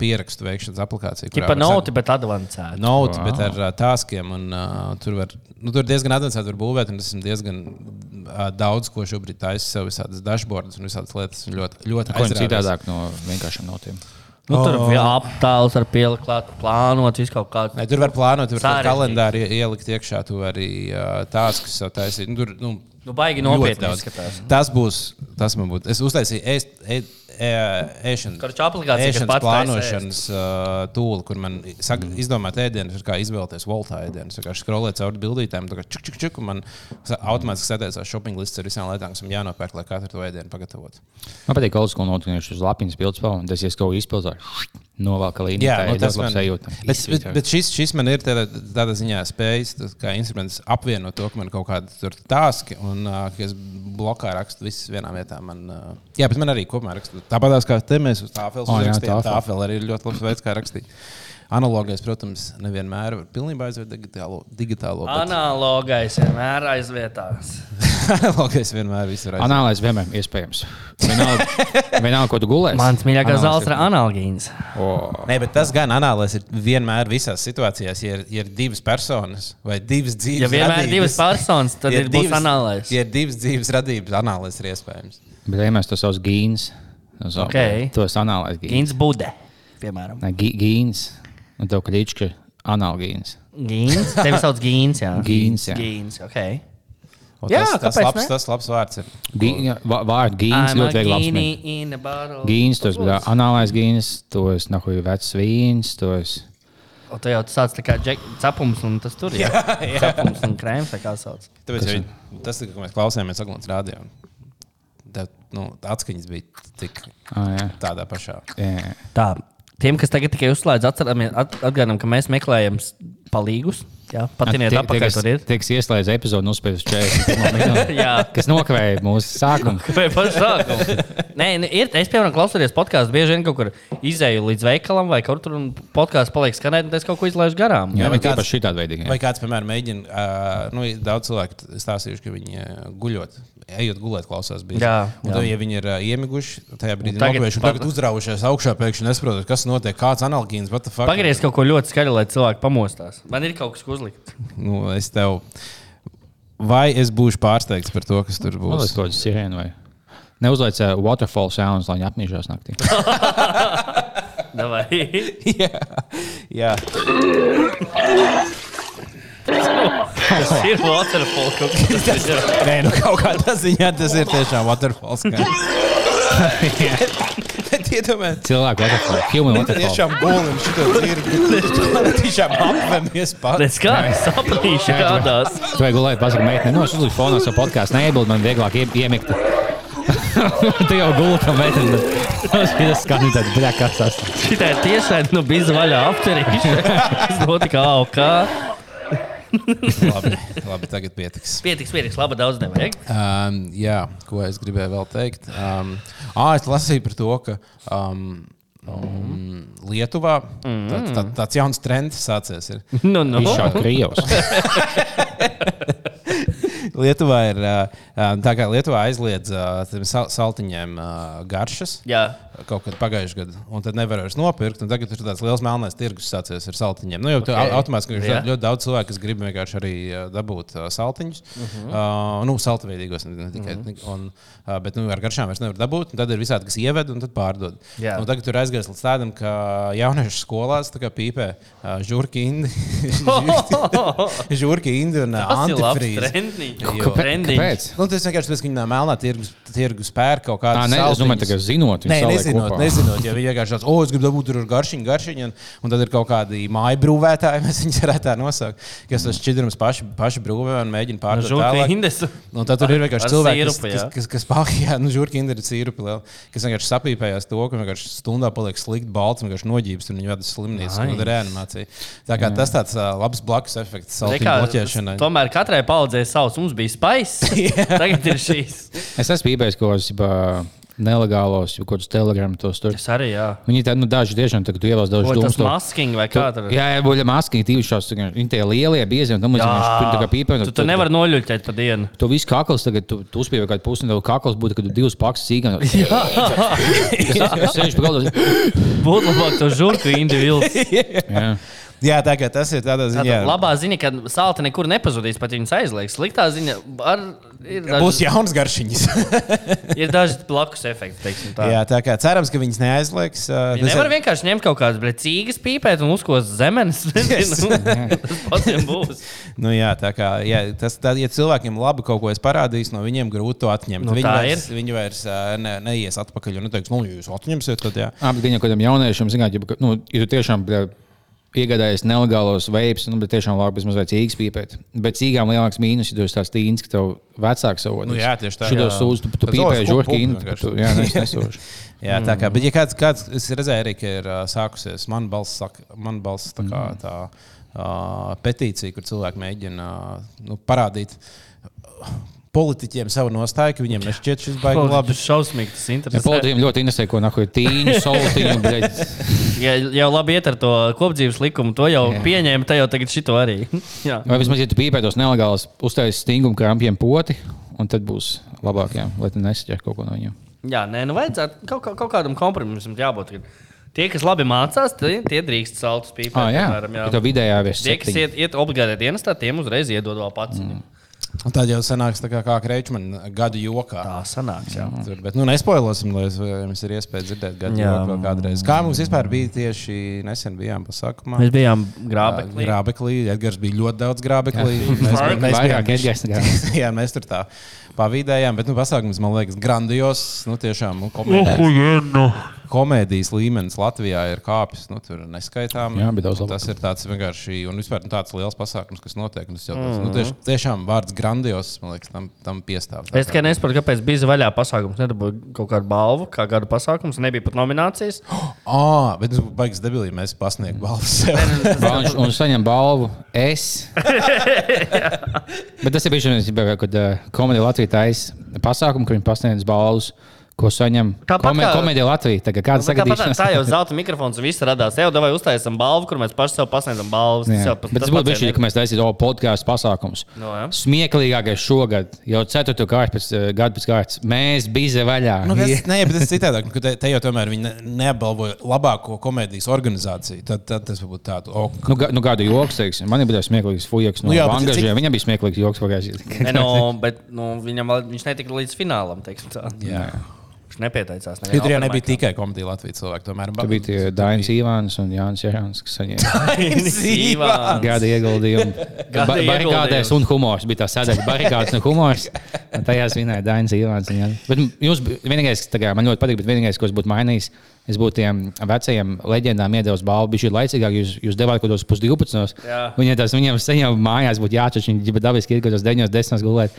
Speaker 1: pierakstu veikšanas aplikācija. var
Speaker 2: noti,
Speaker 1: sak-
Speaker 2: bet advancēta.
Speaker 1: Note,
Speaker 2: Wow.
Speaker 1: bet ar uh, tāskiem. Un, uh, tur, var, nu, tur diezgan avansēti var būvēt, un es esmu diezgan uh, daudz ko šobrīd taisu sev visādas dashboards un visādas lietas. un Ļoti, ļoti
Speaker 3: Ko ir
Speaker 1: aizrāvies.
Speaker 3: citādāk no vienkāršiem notiem?
Speaker 2: Nu, tur
Speaker 1: Oh.
Speaker 2: aptēls ar pielikt, klāt, plānot, visu kaut kādu.
Speaker 1: Ne, tur var plānot, tur var kalendāri ie- ielikt iekšā, tu vari uh, tās, kas jau taisīt. Nu, tur, nu,
Speaker 2: Nu, baigi nopietni.
Speaker 1: Tas būs, tas man būtu. Es uztaisīju ē, ē, ēšanas,
Speaker 2: Korču aplikācija, kas
Speaker 1: ēšanas
Speaker 2: pats
Speaker 1: plānošanas uh, tūli, kur man saka, izdomāt ēdienus, ir kā izvēlēties voltā ēdienus. Es skrolēju cauri bildītēm, tā kā čuk, čuk, čuk, un man automātiski sēdēs shopping lists ar visām lietām, kas man jānopērk, lai katru to ēdienu pagatavotu.
Speaker 3: Man patīk, ka school notiekums uz lapiņas vēl, un tas ir kaut Novelk līniju.
Speaker 1: Jā,
Speaker 3: tā
Speaker 1: nu,
Speaker 3: ir
Speaker 1: tas
Speaker 3: ļoti
Speaker 1: man
Speaker 3: labi sajūta.
Speaker 1: Bet, bet, bet šis, šis man ir tādā, tādā ziņā spējis, tas kā instruments apvienot to, ka man kaut kāda tāski un uh, ka es blokā rakstu visas vienā vietā. Man, uh, jā, bet man arī kopumā rakstu. Tāpat kā te mēs uz tāfeles
Speaker 3: O, jā,
Speaker 1: uzrakstījām.
Speaker 3: tāfeli.
Speaker 1: Tāfeli arī ir ļoti labs veids, kā rakstīt. Analogais, protams, nevienmēr var pilnībā aizvērt digitālo. digitālo bet
Speaker 2: Analogais vienmēr aizvietās.
Speaker 1: Analogais vienmēr viss ir.
Speaker 3: Anālais vienmēr iespējams. Vienalga, vienalga ko tu gulēsi.
Speaker 2: Mans mīļākais zāles ir
Speaker 3: ir-
Speaker 2: analogīns.
Speaker 1: Nē, bet tas gan anālais ir vienmēr visās situācijās. Ja ir, ja ir divas personas vai divas dzīves,
Speaker 2: Ja vienmēr
Speaker 1: radības,
Speaker 2: divas personas, tad
Speaker 1: ja
Speaker 2: ir būs anālais.
Speaker 1: Ja ir divas dzīves radības, anālais ir iespējams.
Speaker 3: Bet, ja mēs to saucam gīns, tad
Speaker 2: Ok.
Speaker 3: to es anālais gīns.
Speaker 2: Gīns Bude, piemēram.
Speaker 3: Gīns. Un tev klička analgīns.
Speaker 2: Gīns. Tevi sauc Gīns, jā.
Speaker 3: Gīns, jā.
Speaker 2: Gīns, ok.
Speaker 1: O,
Speaker 2: Jā,
Speaker 1: tas, tas, labs,
Speaker 2: ne?
Speaker 1: tas labs vārds ir.
Speaker 3: Gī, jā, vā- vārdu gīns
Speaker 2: I'm
Speaker 3: ļoti viegli
Speaker 2: genie
Speaker 3: apspriest.
Speaker 2: in a bottle.
Speaker 3: Gīns, tos bija anālais gīns, tos nahuj vecs vīns, tos.
Speaker 2: O, tu jau sāc tā kā cepums un tas tur ir.
Speaker 1: Jā, jā.
Speaker 2: Cepums un krēms, kā sauc.
Speaker 1: Tāpēc, ja,
Speaker 3: ir?
Speaker 1: tas, ka mēs klausījāmies Aglons rādio, tad nu, atskaņas bija tik
Speaker 3: Ah, jā.
Speaker 1: tādā pašā.
Speaker 3: Jā.
Speaker 2: Tā. Tiem, kas tagad tikai uzslēdz, atgādinām, ka mēs meklējam palīgus. Jā, patiniet
Speaker 3: Tie-
Speaker 2: apakaļ,
Speaker 3: tie, kas- Tie, kas ieslēdz epizodu, nospēj uz 40.
Speaker 2: Jā.
Speaker 3: Kas nokavēja mūsu sākumu.
Speaker 2: Vai pašā sākumā? Nē, nu, ir, es, piemēram, klausoties podkāstu, bieži vien kaut kur izēju līdz veikalam, vai kaut kur, un podkāsts paliek skanēt, un es kaut ko izlaižu garām.
Speaker 3: Jā, vai
Speaker 1: kāds-
Speaker 3: šitādi veidīgi.
Speaker 1: Vai kāds, piemēram, mēģina, uh, nu, daudz cilvēku stāstījuši, ka viņi uh, guļot, ejot gulēt, klausās bija.
Speaker 2: Jā,
Speaker 1: un
Speaker 2: jā.
Speaker 1: tad, ja viņi ir uh, iemiguši, tajā brīdī nokavējuši, un tagad uzraujušies augšā, pēkšņi nesaprotot, kas notiek, kāds analogīns, what the fuck.
Speaker 2: Pagriez kaut ko ļoti skaļu, lai cilvēki pamostās. Man ir kaut kas ko uzlikt.
Speaker 1: Nu, es tev. Vai es būšu pārsteigts par to, kas tur būs?
Speaker 3: to sirēnu vai. Neuzliec uh, waterfall sounds, lai viņi apmīžās naktī.
Speaker 2: Davai.
Speaker 1: jā, jā.
Speaker 2: Tas ir waterfall kaut.
Speaker 1: Nē, nu kaut kādā ziņā tas ir tiešām waterfalls. Bet iedomājieties,
Speaker 3: Cilvēku waterfall, human waterfall.
Speaker 1: tiešām bolim šito dzirdu. Tiešām apvemies pats.
Speaker 2: Tas kā sapnīši kādās.
Speaker 3: Tu vajag gulēt, pasakot, meitene, no es uzliku fonā savu podkāstu, neiebildu, man vieglāk ie- iemigt. tu jau meiteni, bet tas skan tāds bļakās.
Speaker 2: Šitā ir tiešām nu, bija vaļā apcerīša. Tas notika augā.
Speaker 1: labi, labi, tagad pietiks.
Speaker 2: Pietiks, pietiks, labi, daudz nevajag.
Speaker 1: Um, jā, ko es gribēju vēl teikt? Um, ah, es lasīju par to, ka um, um, Lietuvā tāds, tā, tāds jauns trends sācies. Ir.
Speaker 2: Nu, nu.
Speaker 3: Izšaut Krievs.
Speaker 1: Lietuvā ir tā, kā Lietuvā aizliedz saltiņiem garšas.
Speaker 2: Jā.
Speaker 1: Kaut kad pagājušajā gadā, un tad nevar vairs nopirkt. Tagad ir tāds liels melnais tirgus sācies ar saltiņiem. Nu, jau okay.
Speaker 2: Ok.
Speaker 1: automātiski ir ļoti, daudz cilvēku, kas grib vienkārši arī dabūt saltiņus. Uh
Speaker 2: Mhm.
Speaker 1: -huh. uh, nu, saltaveidīgos, ne, tikai. Uh -huh. un, uh, bet nu, ar garšām vairs nevar dabūt. Tad ir visādi, kas ieved un tad pārdod.
Speaker 2: Jā.
Speaker 1: Un tagad tur aizgājis līdz tādam, ka jauniešu skolās pīpē uh, žurki indi. žurki indi un antifrīzi.
Speaker 2: Trendiņš.
Speaker 3: Kāpēc?
Speaker 1: Nu, tas vienkārši tas, ka viņi melnā tirgus, tirgus pērk kaut kādu
Speaker 3: ne, es domāju, tā kā zinot,
Speaker 1: Nē, nezinot,
Speaker 3: kopā.
Speaker 1: nezinot, ja viņi vienkārši tāds, oh, es gribu dabūt tur ar garšiņu, garšiņu, un, un tad ir kaut kādi māju brūvētāji, mēs viņus varētu tā nosaukt, kas tos šķidrumus paši, paši brūvē un mēģina pārdot
Speaker 2: žurka
Speaker 1: tālāk. Un tad tur ir vienkārši cilvēki, kas, kas,
Speaker 2: jā.
Speaker 1: kas, kas pārējā, nu, žurka inda ir sīrupi liela, kas vienkārši sapīpējās to, ka vienkārši stundā paliek slikti balts, un vienkārši noģības, un viņi vada slimnīcas, un ir reanimācija. Tā kā tas tāds uh, labs blakus efekts
Speaker 2: Rekā,
Speaker 1: bloķēšanai.
Speaker 2: Tomēr katrai paudzei savs. Mums bija spaiss. Tagad ir šīs.
Speaker 3: Es esmu pīpējis kaut kādas nelegālos, jau kādus telegramus tur.
Speaker 2: Es arī, jā.
Speaker 3: Viņi tā, nu, daži tiešām tagad ielas daudz
Speaker 2: Ko tas masking vai kā tur?
Speaker 3: Jā, jā, buļļa maskiņi, tīvi šās, viņi tie lielie, biezie, un tam līdzīgi, tur tā kā pīpē.
Speaker 2: Tu, tu nevari noļuļķēt pa dienu.
Speaker 3: Tu viss kakls tagad, tu, tu uzspievi kādu pusi, un tev kakls būtu, kad tu divas pakas sīkām.
Speaker 2: Jā.
Speaker 3: Es sēžu pa galdu.
Speaker 2: Būtu labāk to žurku individuāls.
Speaker 3: Jā.
Speaker 1: Tā kā tas ir tādā ziņā.
Speaker 2: Tātad labā ziņa, ka salta nekur nepazudīs, pat ja viņas aizliegs. Sliktā ziņa ar, ir daži,
Speaker 1: Būs jauns garšiņas.
Speaker 2: ir daži blakus efekti. teiksim Tā.
Speaker 1: Jā, tā kā cerams, ka viņas neaizliegs. Uh,
Speaker 2: Viņi nevar vienkārši ņemt kaut kādas cīgas, pīpēt un uzkost zemes. Nezinu, Tas pats būs.
Speaker 1: Nu, jā, tā kā jā, tas, tā, ja cilvēkiem labi kaut ko es parādīšu, no viņiem grūti to atņemt.
Speaker 2: Nu,
Speaker 1: viņi, vairs, viņi vairs ne, neies atpakaļ un neteiks, nu, ja jūs atņemsiet, tad jā.
Speaker 3: Bet gan jau kādam jauniešam, zināt, ja, nu, ja tu tiešām bļa, iegādājies nelegālos veipus, nu, bet tiešām labi mazliet cīgas pīpēt. Bet cīgām lielāks mīnus, ja tu esi tāds tīns, ka tev vecāks savot.
Speaker 1: Nu, jā, tieši tā. Jā.
Speaker 3: sūdzu, tu, tu pīpēji tu, jā, nu, es nesošu.
Speaker 1: Jā, tā kā, bet, ja kāds, kāds es redzēju, arī, ka ir uh, sākusies man balss, saka, man balss tā kā tā uh, petīcija, kur cilvēki mēģina uh, nu, parādīt politiķiem savu nostāju, ka viņiem nešķiet šis baigi labi.
Speaker 2: Tas šausmīgi, tas
Speaker 3: Ja
Speaker 2: interesē.
Speaker 3: politiķiem ļoti interesē, ko nahuj tīņu, soltiņu, bļaļ.
Speaker 2: Ja jau labi iet ar to kopdzīves likumu, to jau
Speaker 3: Jā.
Speaker 2: pieņēma, tad jau tagad šito arī. Jā.
Speaker 3: Vai vismaz, ja tu pīpē tos nelegālus, uztaisīs stingumu krampiem poti, un tad būs labāk, jā, lai tu nesaķer kaut ko no viņiem.
Speaker 2: Jā, nē, nu vajadzētu kaut, kā- kaut kādam kompromisam jābūt. Tie, kas labi mācās, tie, tie drīkst saltus pīpēt.
Speaker 3: Ah, jā.
Speaker 2: piemēram,
Speaker 3: Ja tev vidējā vies
Speaker 2: Tie, kas iet, iet obligāti dienestā, tiem uzreiz iedod vēl pats. Mm.
Speaker 1: Un tad jau sanāks tā kā, kā Kreičmana gadu jokā.
Speaker 2: Tā sanāks, jā.
Speaker 1: Tur, bet, nu, nespoilosim, lai es- jums ir iespēja dzirdēt gadu
Speaker 2: Jā.
Speaker 1: joku vēl kādreiz. Kā mums vispār bija tieši nesen bijām pasākumā?
Speaker 2: Mēs bijām grābeklī.
Speaker 1: Grābeklī. Edgars bija ļoti daudz grābeklī.
Speaker 3: Jā.
Speaker 1: Mēs,
Speaker 3: Vairāk-
Speaker 1: mēs
Speaker 3: vairāk
Speaker 1: bijām
Speaker 3: Edgars
Speaker 1: Jā, mēs tur tā pavīdējām, bet nu, pasākums man liekas grandios. Nu, tiešām, nu, komēdijas, komēdijas līmenis Latvijā ir kāpis. Nu, tur neskaitām.
Speaker 3: Jā, bija daudz
Speaker 1: Un Tas
Speaker 3: labāk.
Speaker 1: ir tāds vienkārši un vispār nu, tāds liels pasākums, kas notiek. un Tas jau, tāds, nu,
Speaker 2: Mhm.
Speaker 1: tieš, tiešām vārds grandios, man liekas, tam, tam piestāv.
Speaker 2: Es tikai nesaprotu, kāpēc bija vaļā pasākums. Nedabūju kaut kādu balvu, kā gada pasākums. Nebija pat nominācijas.
Speaker 1: Ah, bet tas baigs debilī, mēs pasniegsim balvu sev.
Speaker 3: Balvu un saņem balvu. Es. Bet tas ir bijis vienkārši, kad uh, komēdija Latvijā taisa pasākumu, kur viņi pasniedz balvas, ko saņem
Speaker 2: Tāpat kā-
Speaker 3: komēdija Latvijā. Tagad kāda
Speaker 2: Nu, tāpat
Speaker 3: sagadīšanās?
Speaker 2: Tā jau zelta mikrofons viss radās. Jau vai uztaisām balvu, kur mēs paši sev pasniedzam balvas. Tas
Speaker 3: Jā.
Speaker 2: pat-
Speaker 3: Bet tas
Speaker 2: tas
Speaker 3: būtu bijis,
Speaker 2: jau
Speaker 3: ka mēs taisītu podkāstu pasākumus.
Speaker 2: No, jā.
Speaker 3: Smieklīgākais šogad, jau ceturto kārtu pēc eh, gada pēc kārtas. Mēs bijām vaļā.
Speaker 1: Nu, tas, nē, bet tas ir citādāk. ka Te, te jau tomēr viņi ne, neapbalvoja labāko komēdijas organizāciju. Tad, tad tas būtu tāds - ok.
Speaker 3: Nu, ga, nu, gada joks, teiksim. Man bija smieklīgs fujaks no
Speaker 1: Nu
Speaker 3: nu,
Speaker 1: jā,
Speaker 3: Bangažiem.
Speaker 1: cik-
Speaker 3: Viņam bija smieklīgs joks pagājušajā
Speaker 2: Nē, no, bet nu, viņam viņš netika līdz finālam. teiksim tā.
Speaker 1: Jā.
Speaker 2: Viņš nepieteicās.
Speaker 1: Tur jau nebija tikai komēdija Latvijas cilvēki. Tomēr
Speaker 3: Tur bija tie Dainis Ivāns un Jānis Jēns, kas saņēma gada ieguldījumu.
Speaker 2: Gada
Speaker 3: Ba- Barikādēs un humors. Bija tā sadaļa, barikādas un humors. Un tajās vinēja Dainis Ivāns. un Jānis. Bet bi- vienīgais, kas tagad man ļoti patīk, bet vienīgais, ko es būtu mainījis, es būtu tiem vecajiem leģendām iedevis balvu. Bija šī laicīgāk, jūs, jūs devāt kaut kādos pusdivpadsmitos. Viņiem tas viņiem saņem mājās būtu jāčač, viņi ģipa dabiski ir kaut kādos 9, 10 gulēt.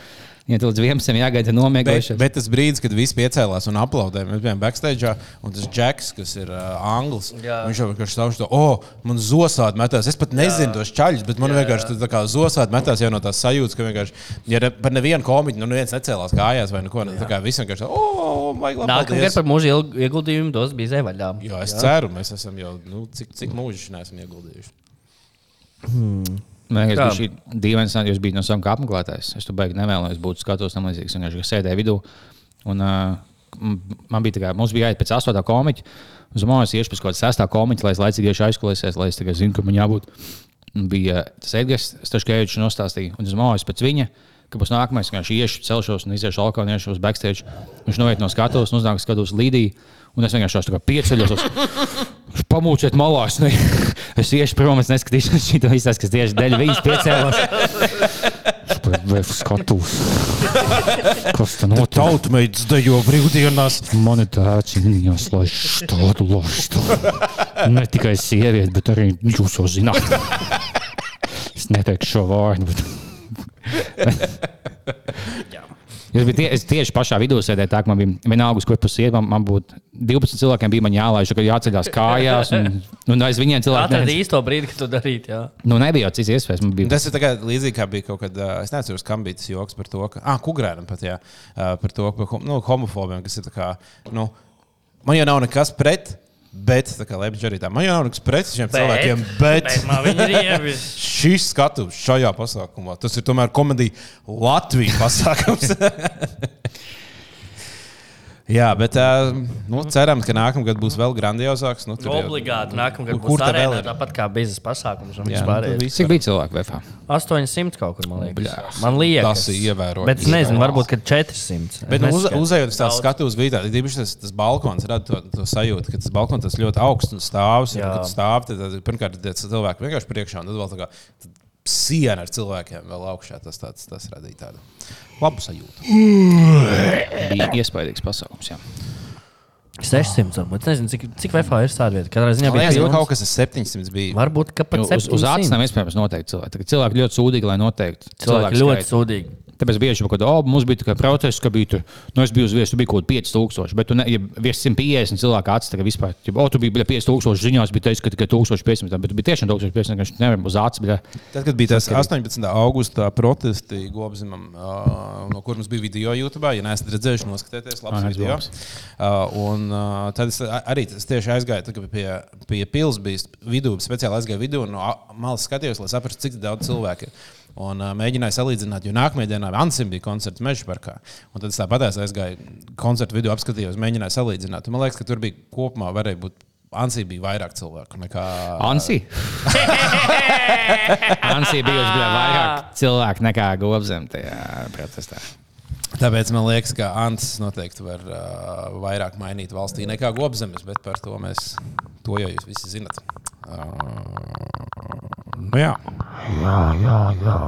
Speaker 3: Tur līdz 11 jāgaida
Speaker 1: Bet,
Speaker 3: nomiegojušies.
Speaker 1: bet tas brīdis, kad viss piecēlās un aplaudēja, mēs bijām backstage, un tas Džeks, kas ir uh, anglis,
Speaker 2: Jā.
Speaker 1: viņš jau vienkārši stāv šo, oh, man zosādi metās. Es pat nezinu tos čaļus, bet man
Speaker 2: Jā,
Speaker 1: vienkārši tas tā kā zosādi metās jau no tās sajūtas, ka vienkārši, ja ne- par nevienu komiķu, nu neviens necēlās kājās vai neko. Tā kā viss vienkārši, oh, vajag labi.
Speaker 2: Nākamā
Speaker 1: paldies."
Speaker 2: gada par mūža ieguldījumu dos bija zēvaļā.
Speaker 1: Jā, es ceru, mēs esam jau, nu, cik, cik mūžīgi neesam ieguldījuši.
Speaker 3: Man liekas, ka šī dīvains nāk, jūs bijat no savām kā apmeklētājiem. Es tur beigās nevēlos būt skatos tam līdzīgs. Es vienkārši sēdēju vidū. Un, uh, man bija tā, kā, mums bija jāiet pēc astotā komiķa. Uz mājas iešu pēc kaut kāda sestā komiķa, lai es laicīgi iešu aizkulisēs, lai es tikai zinu, ka man jābūt. Un bija tas Edgars, Staškēvičs nostāstīja. Un uz mājas pēc viņa. Ka būs nākamais, kad viņš iešu, celšos un iziešu alkoholu, un iešu uz backstage. Viņš noiet no skatuves, uznāk skatos līdī. Un es vienkārši tādu pieceļos. Viņš pamūčiet malā. Es, ne, es iešu prom, es neskatīšos šī visās, kas tieši dēļ viņas piecēlās. Vai skatos? Kas tā notiek?
Speaker 1: Tautmeitas dejo brīvdienās.
Speaker 3: Man ir tāds īņķis, lai tādu lošu. Ne tikai sieviete, bet arī jūs jau zināt. Es neteikšu šo vārdu. Bet... Es, biju tie, es tieši pašā vidū sēdēju, tā ka man bija vienalga, uz kur pusi iet. Man, man būtu 12 cilvēkiem bija man jālaiž, ka jāceļās kājās. Un, un aiz viņiem cilvēki
Speaker 2: Atradi
Speaker 3: ne-
Speaker 2: īsto brīdi, kad to darīt. Jā.
Speaker 3: Nu, nebija jau cits iespējas. Man bija
Speaker 1: Tas ir tagad līdzīgi kā bija kaut kad, es neatceros, kam bija tas joks par to, ka, ah, kukurēnam pat, jā, par to, par hom- nu, homofobiem, kas ir tā kā, nu, man jau nav nekas pret. Bet, tā kā Lepģis arī tā, man jau nav nekas pret šiem
Speaker 2: Bet-
Speaker 1: cilvēkiem, bet,
Speaker 2: bet
Speaker 1: šis skatuves šajā pasākumā, tas ir tomēr komēdija Latvijas pasākums. Jā, bet uh, nu, cerams, ka nākamgad būs vēl grandiozāks. Nu, tur jau-
Speaker 2: Obligāti nākamgad
Speaker 1: Nu,
Speaker 2: būs
Speaker 1: tā vēl
Speaker 2: arēnā, tāpat kā biznesa pasākums. un
Speaker 1: Jā, nu,
Speaker 3: Cik bija cilvēku VFā?
Speaker 2: 800 kaut kur, man liekas.
Speaker 1: Bļās.
Speaker 2: Man liekas,
Speaker 1: Tas ir ievērojami.
Speaker 2: Bet es nezinu, varbūt ka 400.
Speaker 1: Bet nu, uz, uzejot uz tādu
Speaker 2: Daudz.
Speaker 1: skatu uz vidi, tad īpaši tas, tas balkons rada to, to sajūtu, ka tas balkons tas ļoti augsts un stāvs. Un, kad stāv, tad, tad pirmkārt cilvēki vienkārši priekšā, un tad vēl tā kā tad siena ar cilvēkiem vēl augšā. Tas, tāds, tas radīja tādu labu sajūtu.
Speaker 3: Bija iespaidīgs pasākums. Jā.
Speaker 2: 600. varbūt. Es nezinu, cik, cik VFā ir tāda vieta. Katrā ziņā bija pilns.
Speaker 1: kaut kas ar 700 bija.
Speaker 2: Varbūt ka pat
Speaker 3: Jo Uz, uz
Speaker 2: 700.
Speaker 3: nav iespējams noteikt cilvēku. Tagad Cilvēki ļoti sūdīgi, lai noteiktu.
Speaker 2: Cilvēki ļoti sūdīgi.
Speaker 3: Tāpēc bieži vien, kad oh, mums bija tikai process, ka bija tur, nu, es biju uz vietas, tur bija kaut kādi 5000, bet tu ne, ja virs 150 cilvēku acis tagad vispār. Ja, oh, tu biji bļa, 5000 ziņās, bija teiks, ka tikai 1500, bet tu biji tiešām 1500, ka viņš nevar uz acis. bļa.
Speaker 1: Tad, kad bija tas 18. augusta protesti Gobzimam, uh, no kur mums bija video YouTube, ja neesat redzējuši, noskatieties, labs
Speaker 3: Ah,
Speaker 1: video.
Speaker 3: labs.
Speaker 1: Uh, un uh, tad es arī tas tieši aizgāju, tad, pie, pie pils bija vidū, speciāli aizgāju vidū un no malas skatījos, lai saprastu, cik daudz cilvēku ir. Un uh, mēģināju salīdzināt, jo nākamajā dienā Ansim bija koncerts Meža parkā. Un tad es tāpat aizgāju koncertu vidū, apskatījos, mēģināju salīdzināt. Un man liekas, ka tur bija kopumā varēja būt. Ansī bija vairāk cilvēku nekā.
Speaker 3: Ansi? Ansī bija uz bļa, vairāk cilvēku nekā Gobzem tajā protestā.
Speaker 1: Tāpēc man liekas, ka Ants noteikti var uh, vairāk mainīt valstī nekā Gobzemes, bet par to mēs to jau jūs visi zinat. Uh, nu jā.
Speaker 10: Jā, jā, jā.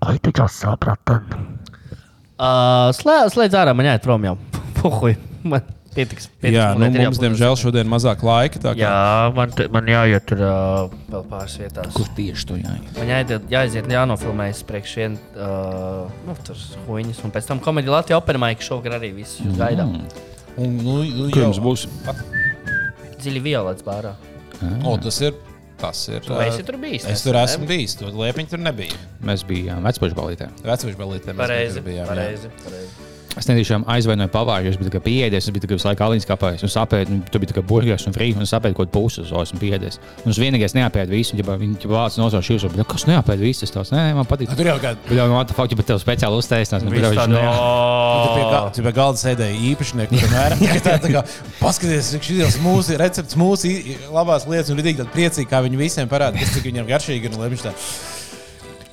Speaker 10: Vai tu jau saprati?
Speaker 2: Uh, slēdz, slēdz ārā, man jāiet prom jau. Puhuj, man pietiks. pietiks
Speaker 1: jā,
Speaker 2: man
Speaker 1: nu, mums,
Speaker 2: jābūt-
Speaker 1: diemžēl, šodien mazāk laika. kā-
Speaker 2: Jā, man, man jāiet tur uh, vēl pāris vietās.
Speaker 3: Kur tieši to jāiet?
Speaker 2: Man jāiet, jāiziet, jānofilmējas priekš vien, uh, nu, tur huīņas, un pēc tam komēdija Latvijas opera maika šovakar arī viss jūs gaidām.
Speaker 1: Un, nu, nu,
Speaker 3: Kur jums būs?
Speaker 2: Dziļi violets bārā.
Speaker 1: O, tas ir. Tas ir.
Speaker 2: Tu esi tur bijis,
Speaker 1: Es tur
Speaker 2: ne?
Speaker 1: esmu bijis. Tur liepiņi tur nebija.
Speaker 3: Mēs bijām vecpuļu balītē.
Speaker 1: Vecais balītē. mēs
Speaker 2: Pareizi,
Speaker 1: bijām, jā.
Speaker 2: pareizi, pareizi.
Speaker 3: Es netiešām aizvainoju pavāru, jo es biju tikai pieejams, es biju tikai visu laiku alīņas kāpājis. Un sapēju, nu, tur bija tikai burgeris un frīķis, un sapēju kaut ko puses, un esmu pieejams. Un es vienīgais neapēdu visu, un ja viņi jau vāc nosauc šīs, un kas neapēd visu, tas tāds, nē, man patīk.
Speaker 1: Tur jau kāda.
Speaker 3: Bet jau man tā fakti, bet tev speciāli uztaisnās. Bļa,
Speaker 2: tāda,
Speaker 3: viņš ne-
Speaker 1: Tu pie, galda sēdēji īpašnieki, kuriem ir tā, tā kā paskaties, cik šis mūsu recepts, mūsu labās lietas, un rītīgi priecīgi, kā viņi visiem parāda, kas cik viņiem garšīgi ir. un lai viņš tā,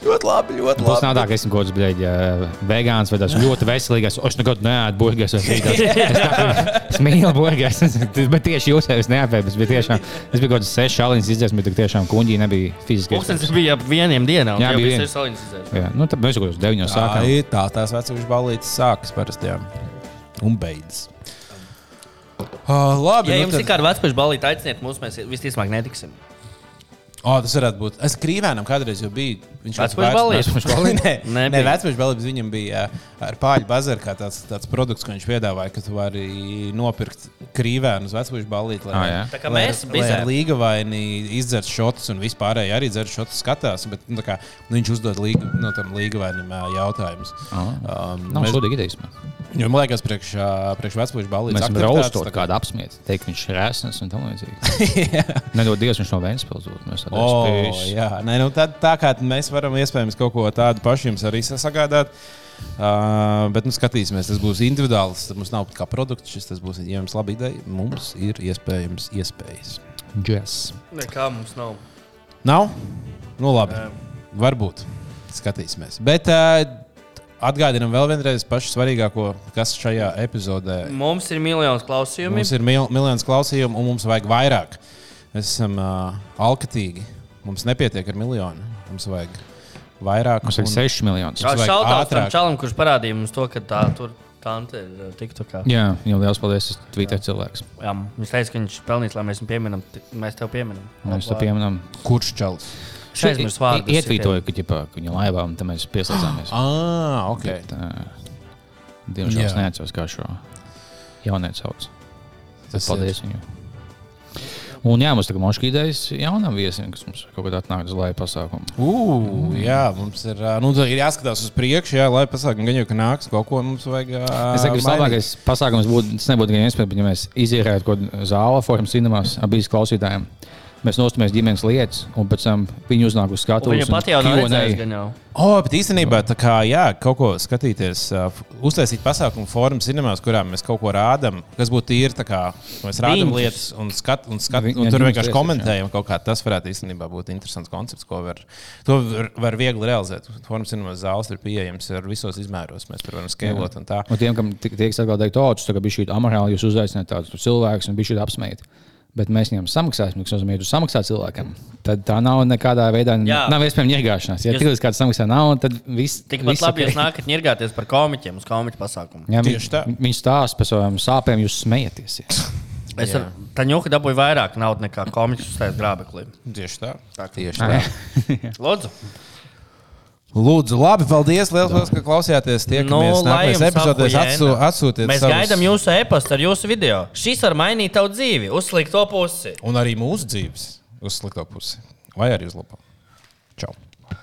Speaker 1: Ļoti labi, ļoti
Speaker 3: Būs
Speaker 1: labi.
Speaker 3: nav tā, ka esmu kaut kāds vegāns vai tāds ļoti veselīgs. Es nekad neēdu burgeris. Es, tā- es mīlu burgeris. Bet tieši jūs jau neapēdat. Es biju tiešām, es biju kaut kāds seši šāliņas izdzēs, bet tiešām kuņģī nebija fiziski.
Speaker 2: Pūkstens bija ap vieniem dienām.
Speaker 3: Jā, bija
Speaker 2: seši saliņas izdzēst.
Speaker 3: Jā, nu tad mēs kaut kādos deviņos
Speaker 1: Tā
Speaker 3: sākām.
Speaker 1: ir tā, tās vecās balītas sākas parasti. jā. Un beidzas. Uh, labi,
Speaker 2: Ja
Speaker 1: nu
Speaker 2: jums
Speaker 1: tad-
Speaker 2: ir kāda vecpaša balīta, aiciniet mūs, mēs visticamāk netiksim.
Speaker 1: Oh, tas varētu būt. Es krīvēnam kādreiz jau biju. Viņš
Speaker 2: Vecpuļu balīti?
Speaker 1: Nē, nē
Speaker 2: Nebija.
Speaker 1: vecpuļu balīti viņam bija ar pāļu bazaru kā tāds, tāds produkts, ko viņš piedāvāja, ka tu vari nopirkt krīvēnu uz vecpuļu balīti.
Speaker 3: Ah, jā.
Speaker 2: Tā kā
Speaker 1: lai,
Speaker 2: mēs
Speaker 1: lai ar līga vaini izdzert šotus un vispārēji arī dzer šotus skatās, bet nu, kā, nu, viņš uzdod līga, no tam līga vainim jautājumus.
Speaker 3: Ah.
Speaker 1: Um,
Speaker 3: Nav
Speaker 1: mēs-
Speaker 3: sūdīgi idejas.
Speaker 1: Jo man liekas, priekš, priekš vecpuļu balīti.
Speaker 3: Mēs varam raustot kādu apsmiet, teikt, viņš ir resns un tam līdzīgi. Nedod Dievs, viņš no Vēnspils dod. Mēs tādā
Speaker 1: Oh, jā, Nē, nu, tā, tā kā mēs varam iespējams kaut ko tādu pašu jums arī sagādāt. Uh, bet nu, skatīsimies, tas būs individuāls. Tas mums nav kā produkts, šis tas būs. Ja jums ir laba ideja, mums ir iespējams iespējas.
Speaker 3: Yes.
Speaker 2: Nekā mums nav.
Speaker 1: Nav? Nu, labi. Varbūt. Skatīsimies. Bet uh, atgādinām vēl vienreiz pašu svarīgāko, kas šajā epizodē
Speaker 2: Mums ir miljons klausījumu.
Speaker 1: Mums ir mil, miljonus klausījumu, un mums vajag vairāk. Mēs esam uh, alkatīgi. Mums nepietiek ar miljonu. Mums vajag vairāk.
Speaker 3: Mums vajag
Speaker 1: un-
Speaker 3: 6 miljonus.
Speaker 2: Kā
Speaker 1: Mums
Speaker 2: šautauts tam čalam, kurš parādīja mums to, ka tā tur tante ir TikTokā.
Speaker 3: Jā, jau liels paldies. Tas Twitter cilvēks.
Speaker 2: Jā, viņš teica, ka viņš pelnīs, lai mēs viņu pieminam. Mēs tev pieminam.
Speaker 3: Mēs to pieminam.
Speaker 1: Kurš čels?
Speaker 2: Es aizmirsu vārdu.
Speaker 3: Ietvītoju, ka, ģipā, ka viņa laivā un tam mēs pieslēdzāmies.
Speaker 1: Ah, ok.
Speaker 3: Bet, uh, Diemžēl es
Speaker 1: Jā.
Speaker 3: neatceros, kā šo. Jaunieci sauc.
Speaker 1: Tas
Speaker 3: Tas paldies viņam. Un jā, mums tagad moškī idejas jaunam viesim, kas mums kaut kad atnāk uz laivu pasākumu.
Speaker 1: Ugh, jā, mums ir, nu, ir jāskatās uz priekšu, jā, lai pasākumi gan jau ka nāks kaut ko mums vajag. ā,
Speaker 3: Es domāju, ka vislabākais pasākums būtu, tas nebūtu gan iespējams, bet ja mēs izīrētu kaut kādu zāli, formām, cinemās, abīs klausītājiem. Mēs nostāmies ģimenes lietas, un pēc tam viņi uznāk uz skatuves.
Speaker 2: Viņa pat jau nav redzējusi, gan jau.
Speaker 1: O, bet īstenībā tā kā jā, kaut ko skatīties, uh, uztaisīt pasākumu formu cinemās, kurām mēs kaut ko rādām, kas būtu tīri tā kā mēs rādām lietas un, skat, un, skat,
Speaker 3: Vi-
Speaker 1: un
Speaker 3: jā,
Speaker 1: tur vienkārši komentējam kaut kā. Tas varētu īstenībā būt interesants koncepts, ko var, to var, var viegli realizēt. Formu cinemās zāles ir pieejams ar visos izmēros. Mēs varam skalot un tā.
Speaker 3: Un tiem, kam ti- tiek sagādāti tautas, tagad bija šī amorāla, jūs uzaicināt tādus cilvēkus un bija šī apsmēt. Bet mēs viņiem samaksāsim, kas nozīmē, ka jūs samaksājat cilvēkam. Tad tā nav nekādā veidā,
Speaker 2: Jā.
Speaker 3: nav iespējama ņirgāšanās. Ja tikai kāds samaksā naudu, tad viss
Speaker 2: Tikpat
Speaker 3: viss
Speaker 2: labi
Speaker 3: ok.
Speaker 2: jūs nākat ņirgāties par komiķiem uz komiķu pasākumu.
Speaker 3: Jā,
Speaker 1: Tieši tā.
Speaker 3: viņi, stāsta par savām sāpēm, jūs smējaties.
Speaker 2: Es ar Taņuku dabūju vairāk naudas nekā komiķis uzstājas grābeklī.
Speaker 1: Tieši tā.
Speaker 2: Tā
Speaker 1: Tieši tā.
Speaker 2: Lūdzu,
Speaker 1: Lūdzu, labi, paldies, liels, liels, ka klausījāties. Tiekamies
Speaker 2: Nu,
Speaker 1: epizodēs.
Speaker 2: ahujēna.
Speaker 1: Atsū, atsūtiet
Speaker 2: mēs
Speaker 1: savus-
Speaker 2: gaidām jūsu e-pastu ar jūsu video. Šis var mainīt tavu dzīvi, uzslikt to pusi.
Speaker 1: Un arī mūsu dzīves uz slikto pusi. Vai arī uz labo. Čau!